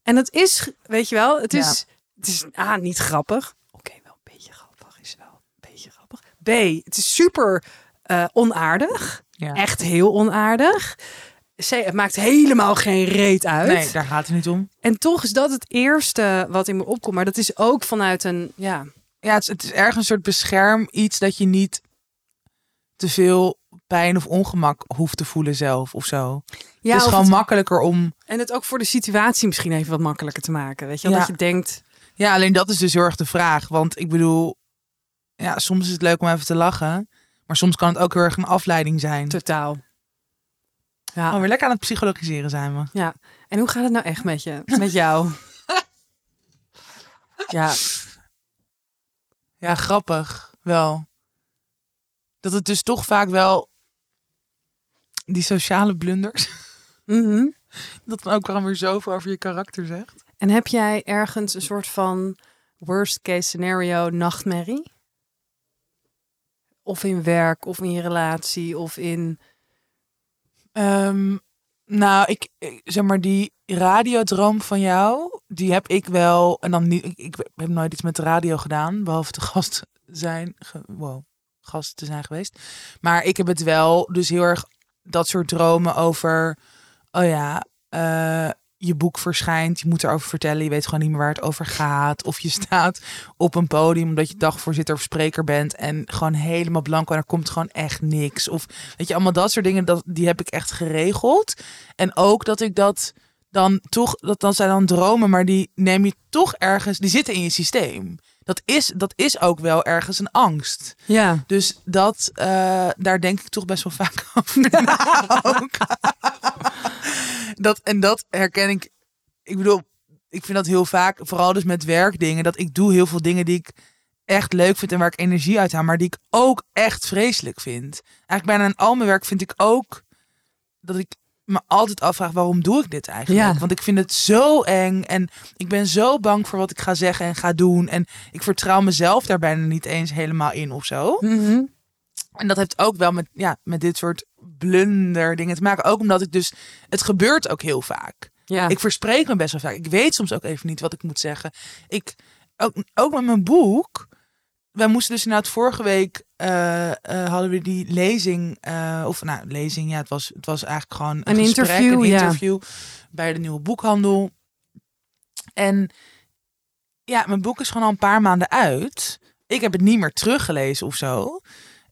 En dat is, weet je wel, het Ja. is, het is A, niet grappig. Oké, wel een beetje grappig is wel een beetje grappig. B, het is super eh, onaardig. Ja. Echt heel onaardig. C, het maakt helemaal geen reet uit. Nee, daar gaat het niet om. En toch is dat het eerste wat in me opkomt. Maar dat is ook vanuit een, ja, Ja, het is, het is ergens een soort bescherm iets dat je niet te veel pijn of ongemak hoeft te voelen zelf of zo. ja het is gewoon het- makkelijker om... en het ook voor de situatie misschien even wat makkelijker te maken. Weet je wel? Ja. Dat je denkt, Ja, alleen dat is dus heel erg de vraag. Want ik bedoel, ja, soms is het leuk om even te lachen. Maar soms kan het ook heel erg een afleiding zijn. totaal. Ja. Oh, weer lekker aan het psychologiseren zijn we. Ja, en hoe gaat het nou echt met je? Met jou? ja, Ja, grappig. Wel. Dat het dus toch vaak wel die sociale blunders. mhm. Dat dan ook wel weer zoveel over je karakter zegt. En heb jij ergens een soort van worst case scenario nachtmerrie? Of in werk, of in je relatie, of in... Ehm, nou, ik, ik- zeg maar, die radiodroom van jou, die heb ik wel. En dan niet, ik, ik heb nooit iets met de radio gedaan, behalve te gast zijn. Ge, wow, gast te zijn geweest. Maar ik heb het wel, dus heel erg dat soort dromen over. Oh ja, eh, je boek verschijnt, je moet erover vertellen, je weet gewoon niet meer waar het over gaat. Of je staat op een podium omdat je dagvoorzitter of spreker bent en gewoon helemaal blanco en er komt gewoon echt niks. Of weet je, allemaal dat soort dingen, dat, die heb ik echt geregeld. En ook dat ik dat dan toch, dat dan zijn dan dromen, maar die neem je toch ergens, die zitten in je systeem. Dat is, dat is ook wel ergens een angst. Ja. Dus dat, eh, daar denk ik toch best wel vaak over dat, en dat herken ik. Ik bedoel, ik vind dat heel vaak, vooral dus met werkdingen, dat ik doe heel veel dingen die ik echt leuk vind en waar ik energie uit haal, maar die ik ook echt vreselijk vind. Eigenlijk bijna in al mijn werk vind ik ook dat ik me altijd afvraag waarom doe ik dit eigenlijk? Ja. Want ik vind het zo eng en ik ben zo bang voor wat ik ga zeggen en ga doen en ik vertrouw mezelf daar bijna niet eens helemaal in of zo. Mhm. En dat heeft ook wel met, ja, met dit soort blunder dingen te maken. Ook omdat ik dus, het gebeurt ook heel vaak. Ja. Ik verspreek me best wel vaak. Ik weet soms ook even niet wat ik moet zeggen. Ik, ook, ook met mijn boek. Wij moesten dus inderdaad vorige week eh, eh, hadden we die lezing. eh, of nou, lezing, ja, het was, het was eigenlijk gewoon een, Een gesprek, interview, een ja. interview bij de nieuwe boekhandel. En ja, mijn boek is gewoon al een paar maanden uit. Ik heb het niet meer teruggelezen of zo.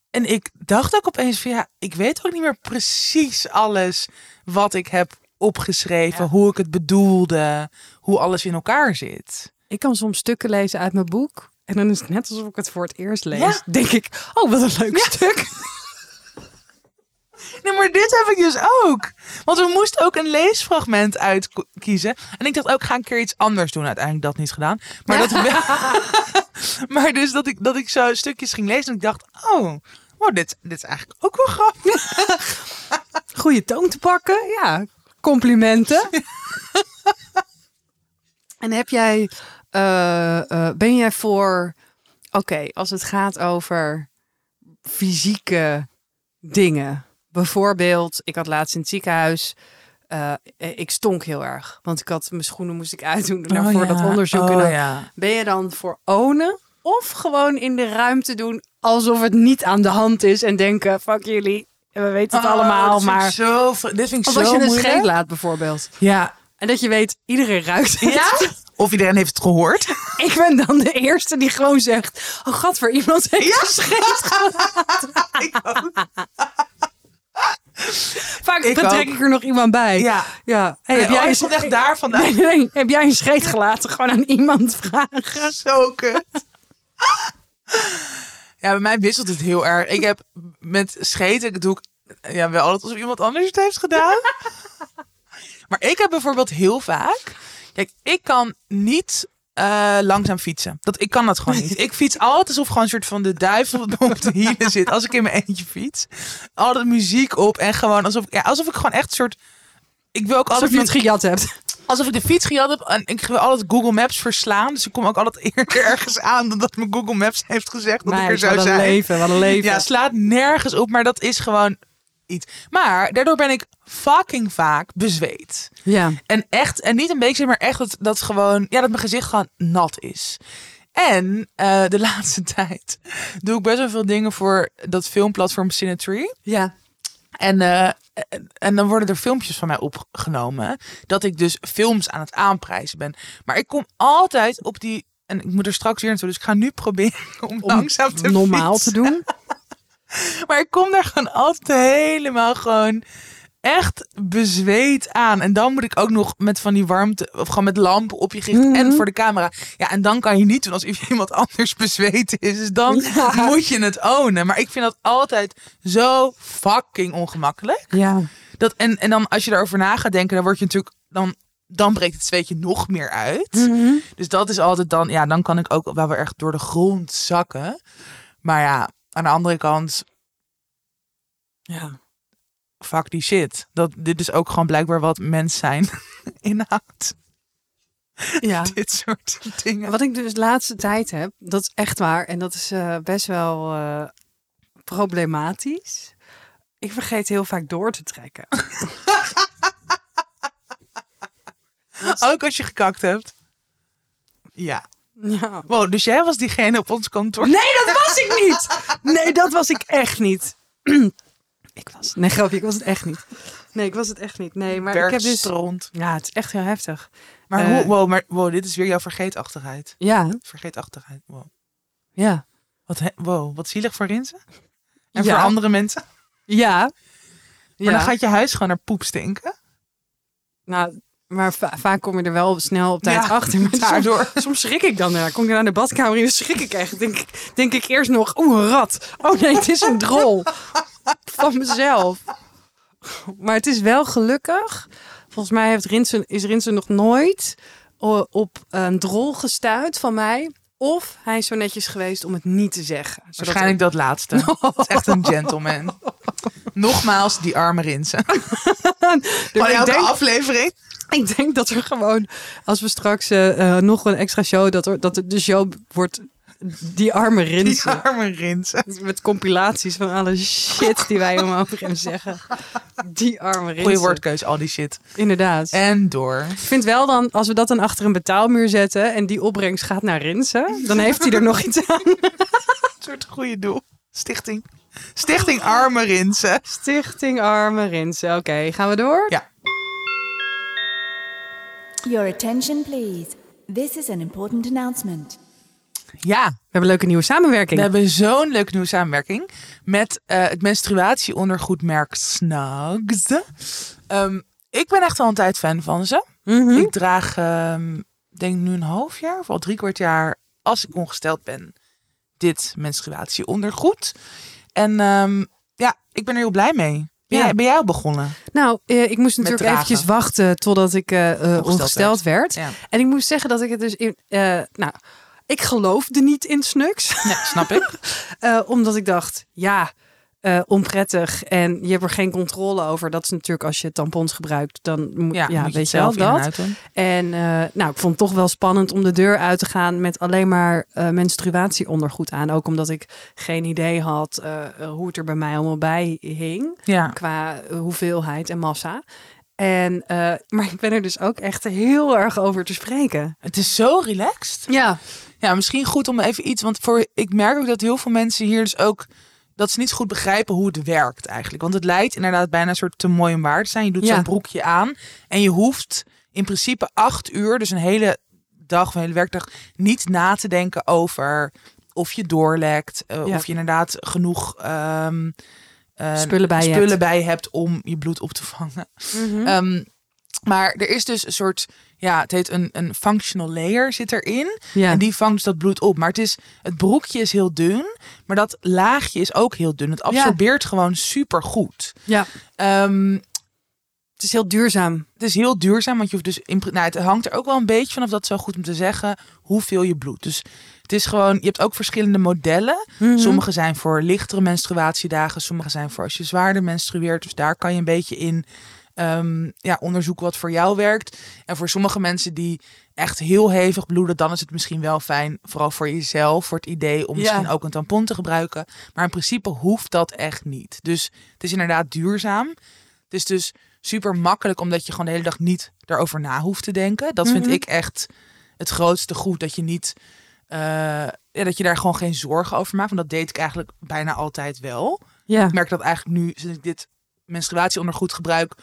En ik dacht ook opeens van ja, ik weet ook niet meer precies alles wat ik heb opgeschreven, Ja. hoe ik het bedoelde, hoe alles in elkaar zit. Ik kan soms stukken lezen uit mijn boek. En dan is het net alsof ik het voor het eerst lees. Ja. Denk ik, oh, wat een leuk stuk. Nee, maar dit heb ik dus ook. Want we moesten ook een leesfragment uitkiezen. En ik dacht ook, ga een keer iets anders doen. Uiteindelijk dat niet gedaan. Maar, dat maar dus dat ik, dat ik zo stukjes ging lezen. En ik dacht, oh, wow, dit, dit is eigenlijk ook wel grappig. Goede toon te pakken. Ja, complimenten. en heb jij, eh, eh, ben jij voor, oké, als het gaat over fysieke dingen. Bijvoorbeeld, ik had laatst in het ziekenhuis, eh, ik stonk heel erg. Want ik had mijn schoenen moest ik uitdoen nou, voor dat onderzoek. en Oh, dan- ja. Ben je dan voor ownen of gewoon in de ruimte doen alsof het niet aan de hand is en denken, fuck jullie, we weten het Oh, allemaal, dit vind ik maar... Zo, dit vind ik Of zo als je een scheet laat bijvoorbeeld. Ja. En dat je weet, iedereen ruikt het. ja. Of iedereen heeft het gehoord. Ik ben dan de eerste die gewoon zegt, oh god, voor iemand heeft Ja. gescheet. ik ook. Vaak Ik trek ook. ik er nog iemand bij. Ja. ja. Hey, Heb heb jij jij een echt daar vandaan? Nee, nee, heb jij een scheet gelaten? Gewoon aan iemand vragen. Zo kut. Ja, bij mij wisselt het heel erg. Ik heb met scheten, doe ik ja, wel altijd alsof iemand anders het heeft gedaan. Maar ik heb bijvoorbeeld heel vaak... Kijk, ik kan niet eh, langzaam fietsen. Dat, ik kan dat gewoon niet. Ik fiets altijd alsof gewoon een soort van de duivel op de hielen zit. Als ik in mijn eentje fiets. Altijd muziek op en gewoon alsof, ja, alsof ik gewoon echt een soort... Ik wil ook Alsof altijd je het gejat hebt. Alsof ik de fiets gejat heb en ik wil altijd Google Maps verslaan. Dus ik kom ook altijd eerder ergens aan dan dat mijn Google Maps heeft gezegd dat ik er zou wat een zijn. leven, wat een leven. Ja, slaat nergens op, maar dat is gewoon iets. Maar daardoor ben ik fucking vaak bezweet. ja. En echt, en niet een beetje, maar echt dat, dat gewoon, ja, dat mijn gezicht gewoon nat is. En eh, de laatste tijd doe ik best wel veel dingen voor dat filmplatform Cinetree. ja. En, eh, en- en dan worden er filmpjes van mij opgenomen. Dat ik dus films aan het aanprijzen ben. Maar ik kom altijd op die. En ik moet er straks weer naartoe. Dus ik ga nu proberen om, langzaam te normaal fietsen. te doen. Maar ik kom daar gewoon altijd helemaal gewoon echt bezweet aan. En dan moet ik ook nog met van die warmte, of gewoon met lampen op je gericht Mhm. en voor de camera. Ja, en dan kan je niet doen alsof iemand anders bezweet is. Dus dan Ja. moet je het ownen. Maar ik vind dat altijd zo fucking ongemakkelijk. Ja. Dat, en, en dan als je daarover na gaat denken, dan word je natuurlijk, dan, dan breekt het zweetje nog meer uit. Mhm. Dus dat is altijd dan, ja, dan kan ik ook wel weer echt door de grond zakken. Maar ja, aan de andere kant, Ja. fuck die shit. Dat, dit is ook gewoon blijkbaar wat mens zijn inhoudt. ja. Dit soort dingen. Wat ik dus de laatste tijd heb, dat is echt waar. En dat is eh, best wel eh, problematisch. Ik vergeet heel vaak door te trekken. Ook als je gekakt hebt. Ja. Ja. Wow, dus jij was diegene op ons kantoor. Nee, dat was ik niet. Nee, dat was ik echt niet. ik was. Nee, grapje, ik was het echt niet. Nee, ik was het echt niet. Nee, maar ik heb dus. Ja, het is echt heel heftig. Maar, Eh. hoe, wow, maar wow, dit is weer jouw vergeetachtigheid. Ja, Vergeetachtigheid. Wow. ja, Wat, wow, wat zielig voor Rinse. En Ja. voor andere mensen. ja. Maar ja. dan gaat je huis gewoon naar poep stinken. Nou, maar va- vaak kom je er wel snel op tijd Ja, achter. Maar daardoor. Soms, soms schrik ik dan. Ja. Kom ik dan naar de badkamer en dan schrik ik echt. Denk, ik- denk ik eerst nog, oeh, een rat. Oh nee, het is een drol. Van mezelf. Maar het is wel gelukkig. Volgens mij heeft Rinsen, is Rinsen nog nooit op een drol gestuurd van mij. Of hij is zo netjes geweest om het niet te zeggen. Waarschijnlijk dat laatste. Het is echt een gentleman. Nogmaals, die arme Rinse. Van ik elke denk- aflevering. Ik denk dat er gewoon, als we straks eh, eh, nog een extra show, dat, er, dat de show wordt die arme Die Rinsen. arme Rinse. Met compilaties van alle shit die wij om over hem zeggen. Die arme Rinsen. Goeie woordkeus, al die shit. Inderdaad. En door. Ik vind wel dan, als we dat dan achter een betaalmuur zetten en die opbrengst gaat naar Rinsen, dan heeft hij er nog iets aan. Een soort goede doel. Stichting. Stichting Arme Rinse. Stichting Arme Rinsen. Oké, gaan we door? Ja. Your attention, please. This is an important announcement. Ja, We hebben een leuke nieuwe samenwerking. we hebben zo'n leuke nieuwe samenwerking met eh, het menstruatieondergoedmerk Snugs. Ehm, ik ben echt al een tijd fan van ze. Mhm. Ik draag, ehm, denk nu een half jaar of al drie kwart jaar, als ik ongesteld ben, dit menstruatieondergoed. En ehm, ja, ik ben er heel blij mee. Ben, Ja. jij, ben jij al begonnen? Nou, eh, ik moest natuurlijk eventjes wachten totdat ik eh, eh, ongesteld, werd. Ja. En ik moest zeggen dat ik het dus in... nou, ik geloofde niet in. Nee, snap ik. Omdat ik dacht, ja, eh, onprettig. En je hebt er geen controle over. Dat is natuurlijk als je tampons gebruikt. Dan moet Ja, ja, moet je weet je zelf dat. En eh, nou, ik vond het toch wel spannend om de deur uit te gaan met alleen maar eh, menstruatieondergoed aan. Ook omdat ik geen idee had hoe het er bij mij allemaal bij hing. Ja. Qua hoeveelheid en massa. En, maar ik ben er dus ook echt heel erg over te spreken. Het is zo relaxed. Ja, Ja, misschien goed om even iets, want voor ik merk ook dat heel veel mensen hier dus ook dat ze niet goed begrijpen hoe het werkt eigenlijk. Want het lijkt inderdaad bijna een soort te mooi om waar te zijn. Je doet Ja. zo'n broekje aan en je hoeft in principe acht uur, dus een hele dag of een hele werkdag, niet na te denken over of je doorlekt, eh, Ja. of je inderdaad genoeg ehm, eh, Spullen bij je spullen hebt. bij hebt om je bloed op te vangen. Mhm. Ehm, maar er is dus een soort, ja, het heet een, een functional layer zit erin. ja. En die vangt dus dat bloed op. Maar het, is, het broekje is heel dun. Maar dat laagje is ook heel dun. Het absorbeert gewoon super goed. ja, het is heel duurzaam. het is heel duurzaam. Want je hoeft dus in, nou, het hangt er ook wel een beetje vanaf. Dat zo goed om te zeggen. Hoeveel je bloed. Dus het is gewoon. Je hebt ook verschillende modellen. Mhm. Sommige zijn voor lichtere menstruatiedagen. Sommige zijn voor als je zwaarder menstrueert. Dus daar kan je een beetje in ehm, ja, onderzoeken wat voor jou werkt. En voor sommige mensen die echt heel hevig bloeden, dan is het misschien wel fijn, vooral voor jezelf, voor het idee om Ja. misschien ook een tampon te gebruiken. Maar in principe hoeft dat echt niet. Dus het is inderdaad duurzaam. Het is dus super makkelijk, omdat je gewoon de hele dag niet daarover na hoeft te denken. Dat vind Mhm. ik echt het grootste goed, dat je niet... eh, ja, dat je daar gewoon geen zorgen over maakt. Want dat deed ik eigenlijk bijna altijd wel. Ja. Ik merk dat eigenlijk nu, sinds ik dit menstruatieondergoed gebruik,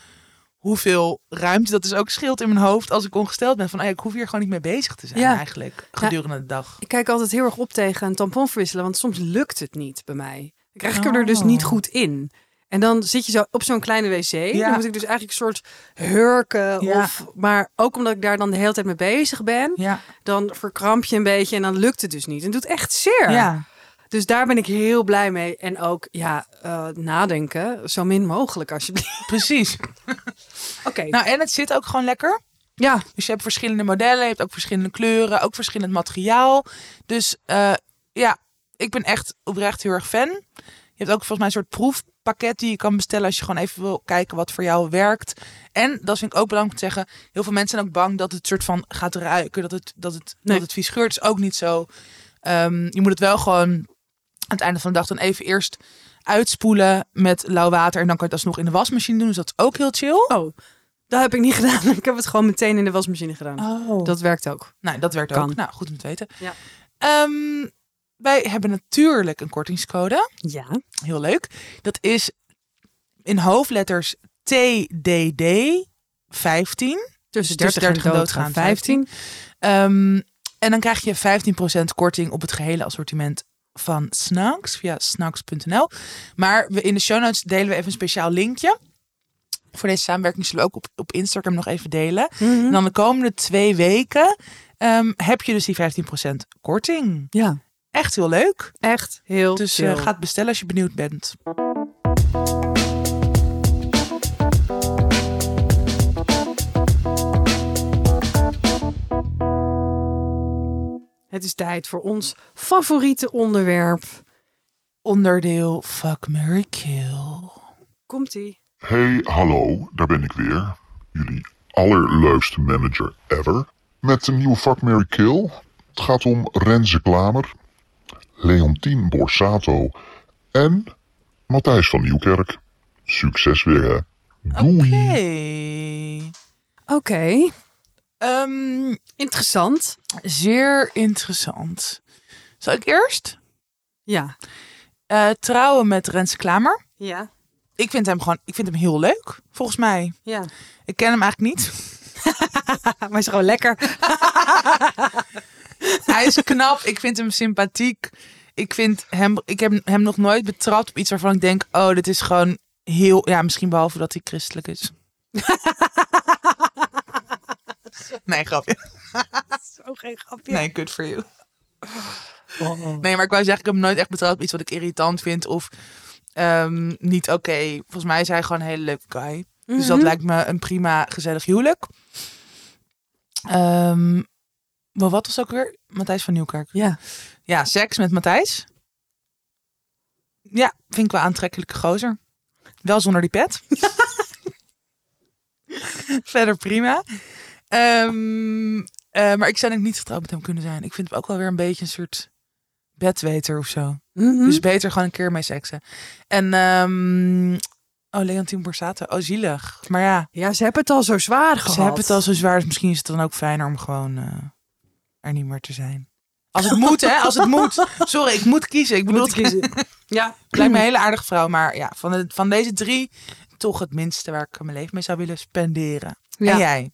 hoeveel ruimte dat dus ook scheelt in mijn hoofd als ik ongesteld ben. Van, ah ja, ik hoef hier gewoon niet mee bezig te zijn Ja. eigenlijk, gedurende de dag. Ik kijk altijd heel erg op tegen een tampon verwisselen, want soms lukt het niet bij mij. Dan krijg ik er dus niet Oh. goed in. En dan zit je zo op zo'n kleine wc. Ja. Dan moet ik dus eigenlijk een soort hurken. Ja. Of, maar ook omdat ik daar dan de hele tijd mee bezig ben, Ja. dan verkramp je een beetje en dan lukt het dus niet. En het doet echt zeer. ja. Dus daar ben ik heel blij mee. En ook, ja, eh, nadenken, zo min mogelijk alsjeblieft. Precies. Oké. Nou, en het zit ook gewoon lekker. ja, Dus je hebt verschillende modellen, je hebt ook verschillende kleuren, ook verschillend materiaal. Dus eh, ja, ik ben echt oprecht heel erg fan. Je hebt ook volgens mij een soort proefpakket die je kan bestellen als je gewoon even wil kijken wat voor jou werkt. En dat vind ik ook belangrijk om te zeggen. Heel veel mensen zijn ook bang dat het soort van gaat ruiken, dat het, dat het, Nee. dat het vies geurt. is ook niet zo. Ehm, je moet het wel gewoon aan het einde van de dag dan even eerst uitspoelen met lauw water. En dan kan je het alsnog in de wasmachine doen. Dus dat is ook heel chill. oh, dat heb ik niet gedaan. Ik heb het gewoon meteen in de wasmachine gedaan. Oh. Dat werkt ook. Nou, dat werkt Kan. ook. Nou, goed om te weten. Ja. Ehm, wij hebben natuurlijk een kortingscode. Ja. Heel leuk. Dat is in hoofdletters TDD 15. Tussen Dus 30, en doodgaan 15. Ehm, en dan krijg je 15% korting op het gehele assortiment van Snacks via snacks.nl. Maar we, in de show notes delen we even een speciaal linkje. Voor deze samenwerking zullen we ook op, op Instagram nog even delen. Mhm. En dan de komende twee weken ehm, heb je dus die 15% korting. Ja, Echt heel leuk. echt heel Dus eh, ga het bestellen als je benieuwd bent. Het is tijd voor ons favoriete onderwerp. Onderdeel Fuck, Mary Kill. Komt-ie. Hey, hallo, daar ben ik weer. Jullie allerleukste manager ever. Met een nieuwe Fuck, Mary Kill. Het gaat om Renze Klamer, Leontien Borsato en Matthijs van Nieuwkerk. Succes weer, hè. Doei. Hey. Oké, Ehm, interessant. zeer interessant. Zal ik eerst? Ja. Eh, trouwen met Rens Klamer. Ja. Ik vind hem gewoon, ik vind hem heel leuk, volgens mij. Ja. Ik ken hem eigenlijk niet. maar is gewoon lekker. Hij is knap. Ik vind hem sympathiek. Ik, vind hem, ik heb hem nog nooit betrapt op iets waarvan ik denk... oh, dit is gewoon heel... Ja, misschien behalve dat hij christelijk is. nee, grapje. Zo geen grapje. Nee, good for you. Nee, maar ik wou zeggen, ik heb hem nooit echt betrapt op iets wat ik irritant vind of ehm, niet oké. Volgens mij is hij gewoon een hele leuke guy. Dus dat Mhm. lijkt me een prima, gezellig huwelijk. Ehm, maar wat was ook weer? Matthijs van Nieuwkerk. Ja. Ja, seks met Matthijs. Ja, vind ik wel aantrekkelijke gozer. Wel zonder die pet. Verder prima. Ehm, eh, maar ik zou denk ik niet getrouwd met hem kunnen zijn. Ik vind hem ook wel weer een beetje een soort bedweter of zo. Mhm. Dus beter gewoon een keer mee seksen. En, ehm oh, Leontien Borsato. Oh, zielig. Maar ja, ja, ze hebben het al zo zwaar gehad. ze hebben het al zo zwaar. Dus misschien is het dan ook fijner om gewoon eh, er niet meer te zijn. Als het moet, hè? Als het moet. Sorry, ik moet kiezen. Ik bedoel, Moet kiezen. Ja. lijkt me een hele aardige vrouw. Maar ja, van, de, van deze drie toch het minste waar ik mijn leven mee zou willen spenderen. Ja. En jij?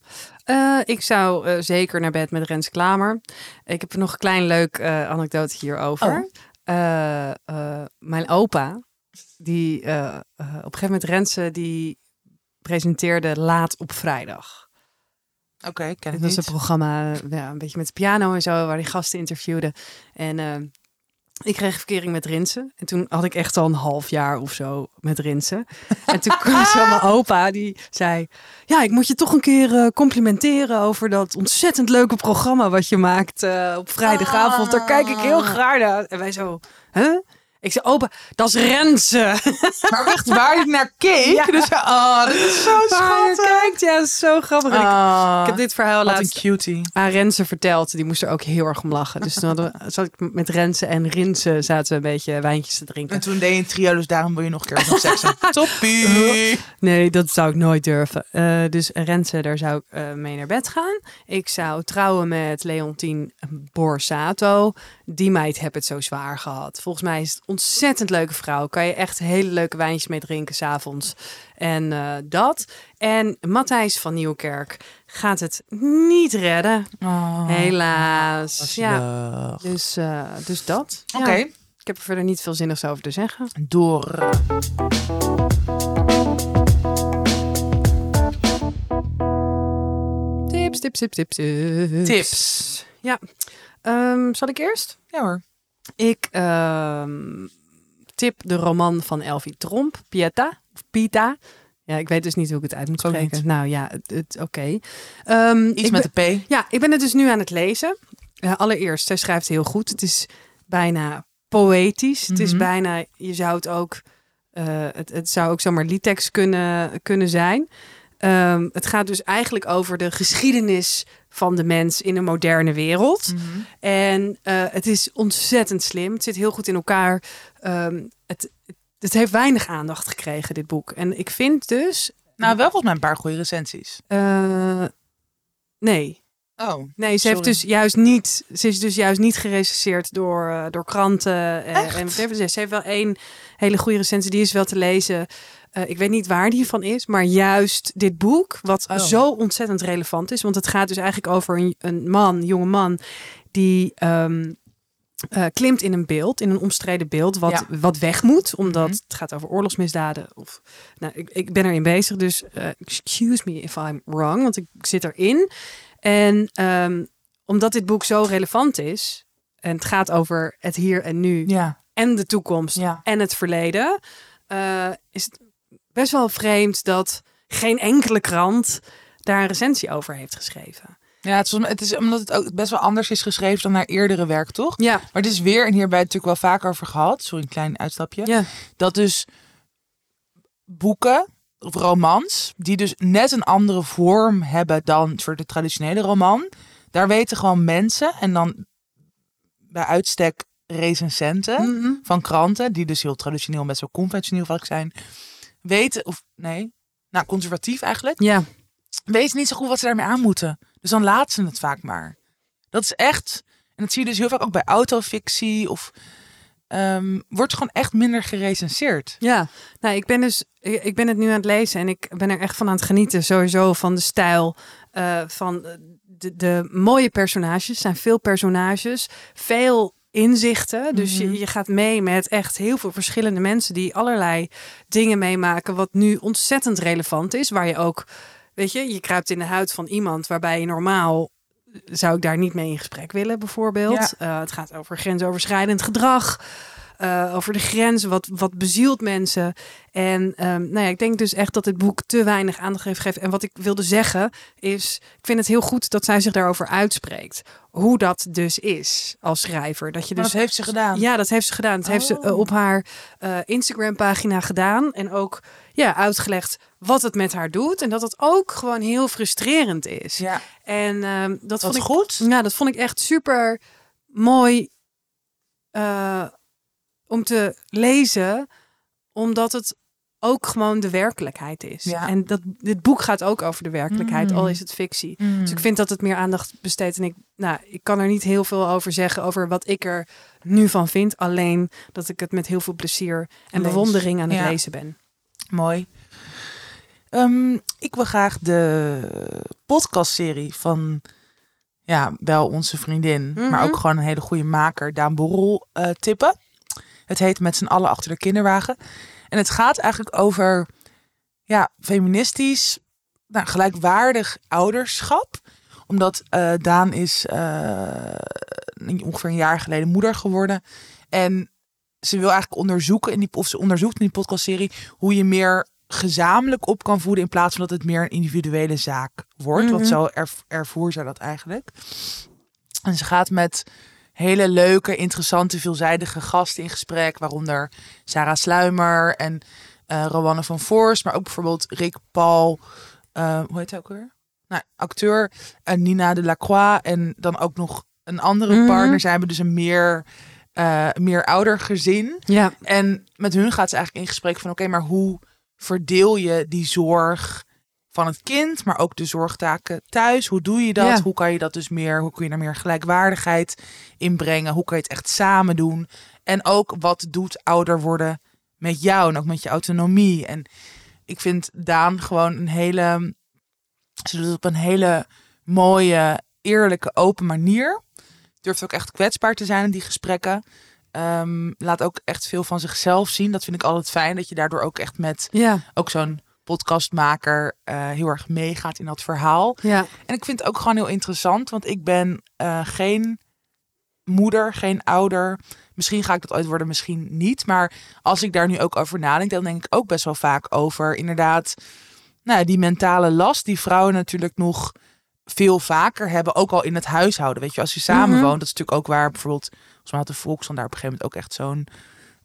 Eh, ik zou eh, zeker naar bed met Rens Klamer. Ik heb nog een klein leuk eh anekdote hierover. Oh. Mijn opa, die op een gegeven moment Renze, die presenteerde laat op vrijdag. Oké, ken ik Het was een programma, ja, een beetje met de piano en zo, waar die gasten interviewden. En ik kreeg verkering met Rinsen. En toen had ik echt al een half jaar of zo met Rinsen. En toen kwam zo mijn opa, die zei... Ja, ik moet je toch een keer eh, complimenteren over dat ontzettend leuke programma wat je maakt eh, op vrijdagavond. Daar kijk ik heel graag naar. En wij zo, huh? Ik zei, opa, dat is Rensen. Maar echt waar ik naar keek. Ja. Dus, oh, dat is zo schattig. kijkt, ja, dat is zo grappig. Ik- Ah, ik heb dit verhaal een laatst cutie. aan Renze verteld. Die moest er ook heel erg om lachen. Dus toen hadden we, zat ik met Renze en Rinse zaten we een beetje wijntjes te drinken. En toen deed je een trio, dus daarom wil je nog een keer nog seksen. Toppie. Nee, dat zou ik nooit durven. Eh, dus Renze, daar zou ik eh, mee naar bed gaan. Ik zou trouwen met Leontien Borsato. Die meid heb het zo zwaar gehad. Volgens mij is het een ontzettend leuke vrouw. Kan je echt hele leuke wijntjes mee drinken s'avonds. En eh, dat. En Matthijs van Nieuwkerk gaat het niet redden. Oh, Helaas. Ja, dus, eh, dus dat. Ja. Oké, Ik heb er verder niet veel zinnigs over te zeggen. door. Tips, tips, tips. Tips. Tips. Ja. Ehm, zal ik eerst? Ja hoor. Ik ehm, tip de roman van Elfie Tromp, Pieta. Of Pita. Ja, ik weet dus niet hoe ik het uit moet spreken. Nou ja, het, het- oké. Ehm, Iets met ben- de P. Ja, ik ben het dus nu aan het lezen. Eh, allereerst, zij schrijft heel goed. Het is bijna poëtisch. Het is Mhm. bijna, je zou het ook, eh, het, het zou ook zomaar liedtekst kunnen, kunnen zijn. Het gaat dus eigenlijk over de geschiedenis van de mens in een moderne wereld. Mhm. En eh, het is ontzettend slim. Het zit heel goed in elkaar. Ehm, het, het heeft weinig aandacht gekregen, dit boek. En ik vind dus... Nou, wel volgens mij een paar goede recensies. eh, nee, Oh. Nee, ze heeft dus juist niet. Ze is dus juist niet gerecenseerd door, eh, door kranten. Echt? en ze heeft wel één hele goede recensie, die is wel te lezen. Eh, ik weet niet waar die van is, maar juist dit boek, wat Oh. zo ontzettend relevant is. Want het gaat dus eigenlijk over een, een man, jonge man, die ehm, eh, klimt in een beeld, in een omstreden beeld, wat, Ja. wat weg moet, omdat Mhm. het gaat over oorlogsmisdaden. Of, nou, ik, ik ben erin bezig, dus eh, excuse me if I'm wrong, want ik zit erin. En ehm, omdat dit boek zo relevant is, en het gaat over het hier en nu, Ja. en de toekomst Ja. en het verleden, is het best wel vreemd dat geen enkele krant daar een recensie over heeft geschreven. Ja, het is, het is omdat het ook best wel anders is geschreven dan haar eerdere werk, toch? Ja, Maar het is weer, en hier hebben we het natuurlijk wel vaker over gehad. Sorry, een klein uitstapje. ja. Dat dus boeken of romans, die dus net een andere vorm hebben dan voor de traditionele roman. Daar weten gewoon mensen en dan bij uitstek recensenten Mhm. van kranten, die dus heel traditioneel met zo conventioneel vaak zijn, weten, of nee, nou conservatief eigenlijk, ja. weten niet zo goed wat ze daarmee aan moeten. Dus dan laten ze het vaak maar. Dat is echt, en dat zie je dus heel vaak ook bij autofictie of ehm, wordt gewoon echt minder gerecenseerd. Ja, nou, ik ben dus, ik ben het nu aan het lezen en ik ben er echt van aan het genieten, sowieso van de stijl, eh, van de, de mooie personages zijn veel personages, veel inzichten. Dus Mhm. je, je gaat mee met echt heel veel verschillende mensen die allerlei dingen meemaken, wat nu ontzettend relevant is. Waar je ook, weet je, je kruipt in de huid van iemand waarbij je normaal zou ik daar niet mee in gesprek willen, bijvoorbeeld. Eh, het gaat over grensoverschrijdend gedrag. Eh, over de grenzen, wat, wat bezielt mensen. En ehm, nou ja, ik denk dus echt dat dit boek te weinig aandacht heeft gegeven. En wat ik wilde zeggen is, ik vind het heel goed dat zij zich daarover uitspreekt. Hoe dat dus is als schrijver. Dat je Maar dus dat heeft ze gedaan. ja, dat heeft ze gedaan. Dat heeft ze Oh. eh, op haar eh, Instagram-pagina gedaan. En ook ja, uitgelegd wat het met haar doet. En dat het ook gewoon heel frustrerend is. Ja, En ehm, dat wat vond ik goed. ja, dat vond ik echt super mooi om te lezen, omdat het ook gewoon de werkelijkheid is. Ja. En dat, dit boek gaat ook over de werkelijkheid, Mm. al is het fictie. Mm. Dus ik vind dat het meer aandacht besteedt. En ik, nou, ik kan er niet heel veel over zeggen, over wat ik er nu van vind. Alleen dat ik het met heel veel plezier en Lees. bewondering aan het Ja. lezen ben. Mooi. Ehm, ik wil graag de podcastserie van ja, wel onze vriendin, Mhm. maar ook gewoon een hele goede maker, Daan Borrel, eh, tippen. Het heet Met z'n allen achter de kinderwagen. En het gaat eigenlijk over ja, feministisch, nou, gelijkwaardig ouderschap. Omdat eh, Daan is eh, ongeveer een jaar geleden moeder geworden. En ze wil eigenlijk onderzoeken, in die, of ze onderzoekt in die podcastserie, hoe je meer gezamenlijk op kan voeden in plaats van dat het meer een individuele zaak wordt. Mhm. Want zo erv ervoer ze dat eigenlijk. En ze gaat met hele leuke, interessante, veelzijdige gasten in gesprek, waaronder Sarah Sluimer en eh Rowanne van Voorst, maar ook bijvoorbeeld Rick Paul, eh, hoe heet hij ook weer? Nou, acteur en Nina de Lacroix en dan ook nog een andere Mhm. partner. Zij hebben dus een meer, eh, meer ouder gezin. Ja, En met hun gaat ze eigenlijk in gesprek van oké, maar hoe verdeel je die zorg van het kind, maar ook de zorgtaken thuis? Hoe doe je dat? Ja. Hoe kan je dat dus meer, hoe kun je daar meer gelijkwaardigheid in brengen? Hoe kan je het echt samen doen? En ook wat doet ouder worden met jou en ook met je autonomie? En ik vind Daan gewoon een hele, ze doet het op een hele mooie, eerlijke, open manier. Durft ook echt kwetsbaar te zijn in die gesprekken. Ehm, laat ook echt veel van zichzelf zien. Dat vind ik altijd fijn. Dat je daardoor ook echt met ja, ook zo'n podcastmaker eh, heel erg meegaat in dat verhaal. ja. En ik vind het ook gewoon heel interessant. Want ik ben eh, geen moeder, geen ouder. Misschien ga ik dat ooit worden, misschien niet. Maar als ik daar nu ook over nadenk, dan denk ik ook best wel vaak over inderdaad nou, die mentale last die vrouwen natuurlijk nog veel vaker hebben, ook al in het huishouden. Weet je, als je samen Mhm. woont, dat is natuurlijk ook waar bijvoorbeeld, volgens mij had de daar op een gegeven moment ook echt zo'n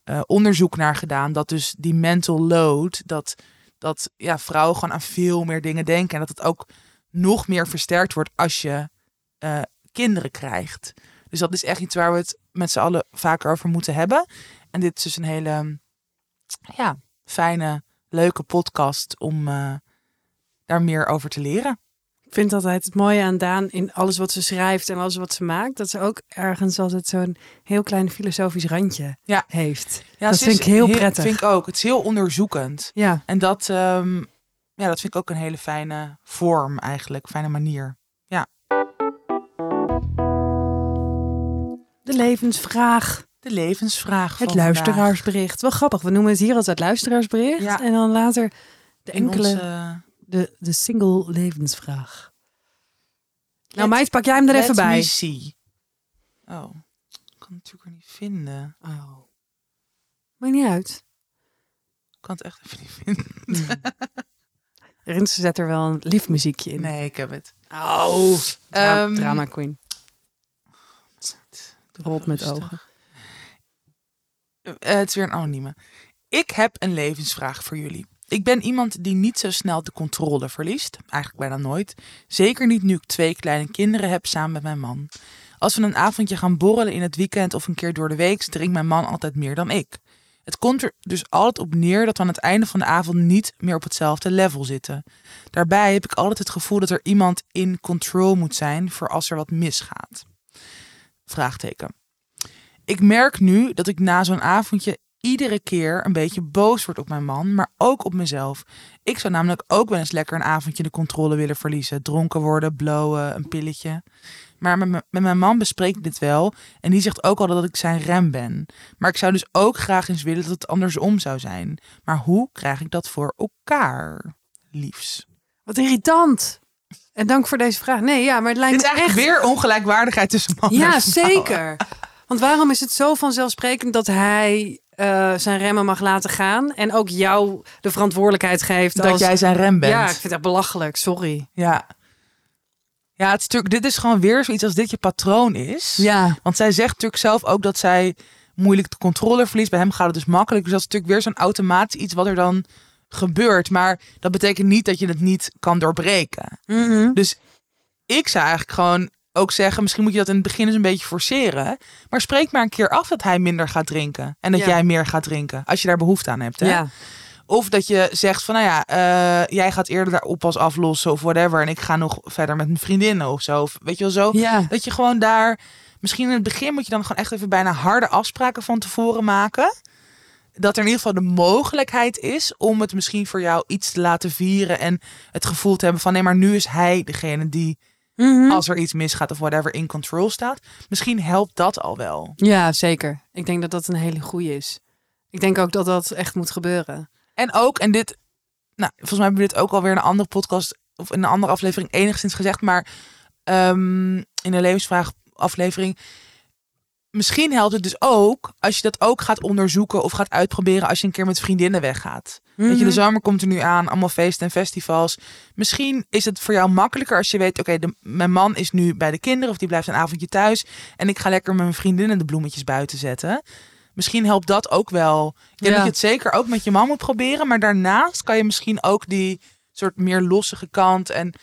eh, onderzoek naar gedaan, dat dus die mental load, dat, dat ja, vrouwen gewoon aan veel meer dingen denken en dat het ook nog meer versterkt wordt als je eh, kinderen krijgt. Dus dat is echt iets waar we het met z'n allen vaker over moeten hebben. En dit is dus een hele ja, fijne, leuke podcast om eh, daar meer over te leren. Ik vind altijd het mooie aan Daan in alles wat ze schrijft en alles wat ze maakt, dat ze ook ergens altijd zo'n heel klein filosofisch randje Ja. heeft. Ja, Dat vind ik heel prettig. Vind ik ook. Het is heel onderzoekend. Ja, En dat, ehm, ja, dat vind ik ook een hele fijne vorm eigenlijk, fijne manier. de levensvraag, De levensvraag van het luisteraarsbericht. Wel grappig, we noemen het hier altijd luisteraarsbericht Ja. en dan later de enkele, onze- de, de single levensvraag. Nou meid, pak jij hem er even me bij. see. Oh, ik kan het natuurlijk er niet vinden. Oh. Maakt niet uit. Ik kan het echt even niet vinden. Rinse zet er wel een lief muziekje in. Nee, ik heb het. Oh, dra- Ehm, drama queen. Rolt met Rustig. ogen. Eh, het is weer een anonieme. Ik heb een levensvraag voor jullie. Ik ben iemand die niet zo snel de controle verliest. Eigenlijk bijna nooit. Zeker niet nu ik twee kleine kinderen heb samen met mijn man. Als we een avondje gaan borrelen in het weekend of een keer door de week, drinkt mijn man altijd meer dan ik. Het komt er dus altijd op neer dat we aan het einde van de avond niet meer op hetzelfde level zitten. Daarbij heb ik altijd het gevoel dat er iemand in control moet zijn voor als er wat misgaat. Vraagteken. Ik merk nu dat ik na zo'n avondje iedere keer een beetje boos word op mijn man, maar ook op mezelf. Ik zou namelijk ook wel eens lekker een avondje de controle willen verliezen. Dronken worden, blowen, een pilletje. Maar met, mijn man bespreek ik dit wel. En die zegt ook al dat ik zijn rem ben. Maar ik zou dus ook graag eens willen dat het andersom zou zijn. Maar hoe krijg ik dat voor elkaar, liefs? Wat irritant. En dank voor deze vraag. Nee, ja, maar het lijkt Dit is me eigenlijk echt... weer ongelijkwaardigheid tussen man Ja, en zeker. Want waarom is het zo vanzelfsprekend dat hij eh, zijn remmen mag laten gaan en ook jou de verantwoordelijkheid geeft Dat als... jij zijn rem bent. Ja, ik vind echt belachelijk. Sorry. Ja. Ja, het is natuurlijk, dit is gewoon weer zoiets als dit je patroon is. Ja. Want zij zegt natuurlijk zelf ook dat zij moeilijk de controle verliest. Bij hem gaat het dus makkelijk. Dus dat is natuurlijk weer zo'n automatisch iets wat er dan gebeurt. Maar dat betekent niet dat je het niet kan doorbreken. Mhm. Dus ik zou eigenlijk gewoon ook zeggen, misschien moet je dat in het begin eens een beetje forceren. Maar spreek maar een keer af dat hij minder gaat drinken. En dat Ja. jij meer gaat drinken. Als je daar behoefte aan hebt. Hè? Ja. Of dat je zegt van, nou ja, eh, jij gaat eerder daar oppas aflossen of whatever. En ik ga nog verder met mijn vriendinnen of zo. Of, weet je wel zo. Ja. Dat je gewoon daar, misschien in het begin moet je dan gewoon echt even bijna harde afspraken van tevoren maken. Dat er in ieder geval de mogelijkheid is om het misschien voor jou iets te laten vieren. En het gevoel te hebben van, nee, maar nu is hij degene die, Mhm. als er iets misgaat of whatever, in control staat. Misschien helpt dat al wel. Ja, zeker. Ik denk dat dat een hele goeie is. Ik denk ook dat dat echt moet gebeuren. En ook, en dit, nou, volgens mij hebben we dit ook alweer in een andere podcast of in een andere aflevering enigszins gezegd, maar ehm, in een levensvraag aflevering. Misschien helpt het dus ook als je dat ook gaat onderzoeken of gaat uitproberen als je een keer met vriendinnen weggaat. Weet je, de Mhm. zomer komt er nu aan, allemaal feesten en festivals. Misschien is het voor jou makkelijker als je weet, oké, mijn man is nu bij de kinderen of die blijft een avondje thuis en ik ga lekker met mijn vriendinnen de bloemetjes buiten zetten. Misschien helpt dat ook wel. Ik denk Ja. dat je het zeker ook met je man moet proberen, maar daarnaast kan je misschien ook die soort meer lossige kant en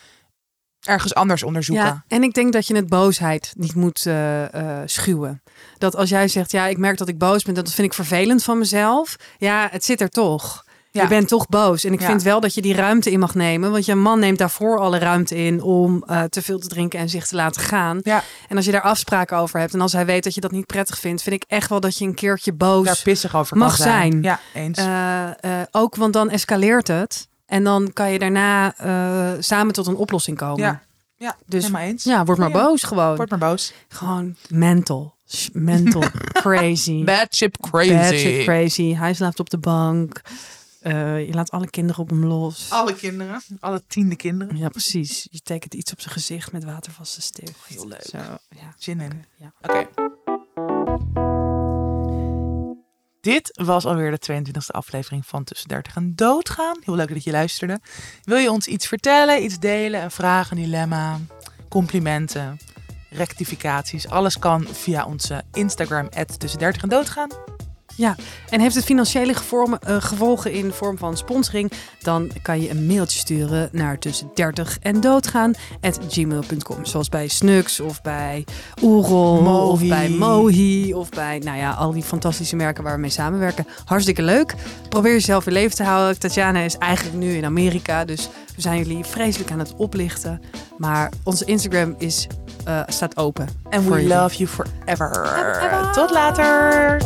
ergens anders onderzoeken. Ja, en ik denk dat je het boosheid niet moet eh, eh, schuwen. Dat als jij zegt, ja, ik merk dat ik boos ben, dat vind ik vervelend van mezelf. Ja, het zit er toch. Ja. Je bent toch boos. En ik Ja. vind wel dat je die ruimte in mag nemen. Want je man neemt daarvoor alle ruimte in om eh, te veel te drinken en zich te laten gaan. Ja. En als je daar afspraken over hebt en als hij weet dat je dat niet prettig vindt, vind ik echt wel dat je een keertje boos Daar pissig over mag zijn. zijn. Ja, eens. ook, want dan escaleert het. En dan kan je daarna eh, samen tot een oplossing komen. ja, ja, Dus- helemaal eens. Ja, word maar Ja, boos gewoon. Word maar boos. Gewoon mental. Mental. crazy. Bad ship crazy. Bad shit crazy. Hij slaapt op de bank. Eh, je laat alle kinderen op hem los. Alle kinderen, alle tiende kinderen. Ja, precies. Je tekent iets op zijn gezicht met watervaste stift. Heel leuk. Zo, ja. Zin in. Ja. Oké. Dit was alweer de 22e aflevering van Tussen 30 en Doodgaan. Heel leuk dat je luisterde. Wil je ons iets vertellen, iets delen, een vraag, een dilemma, complimenten, rectificaties? Alles kan via onze Instagram, tussen 30 en Doodgaan. En heeft het financiële gevormen- eh, gevolgen in vorm van sponsoring, dan kan je een mailtje sturen naar tussen 30 en doodgaan at gmail.com. Zoals bij Snux of bij Oerol Mohi. of bij Mohi of bij nou ja, al die fantastische merken waar we mee samenwerken. Hartstikke leuk. Probeer jezelf in leven te houden. Tatjana is eigenlijk nu in Amerika, dus we zijn jullie vreselijk aan het oplichten. Maar onze Instagram is, eh, staat open. Voor we jullie. love you forever. Ever. Tot later.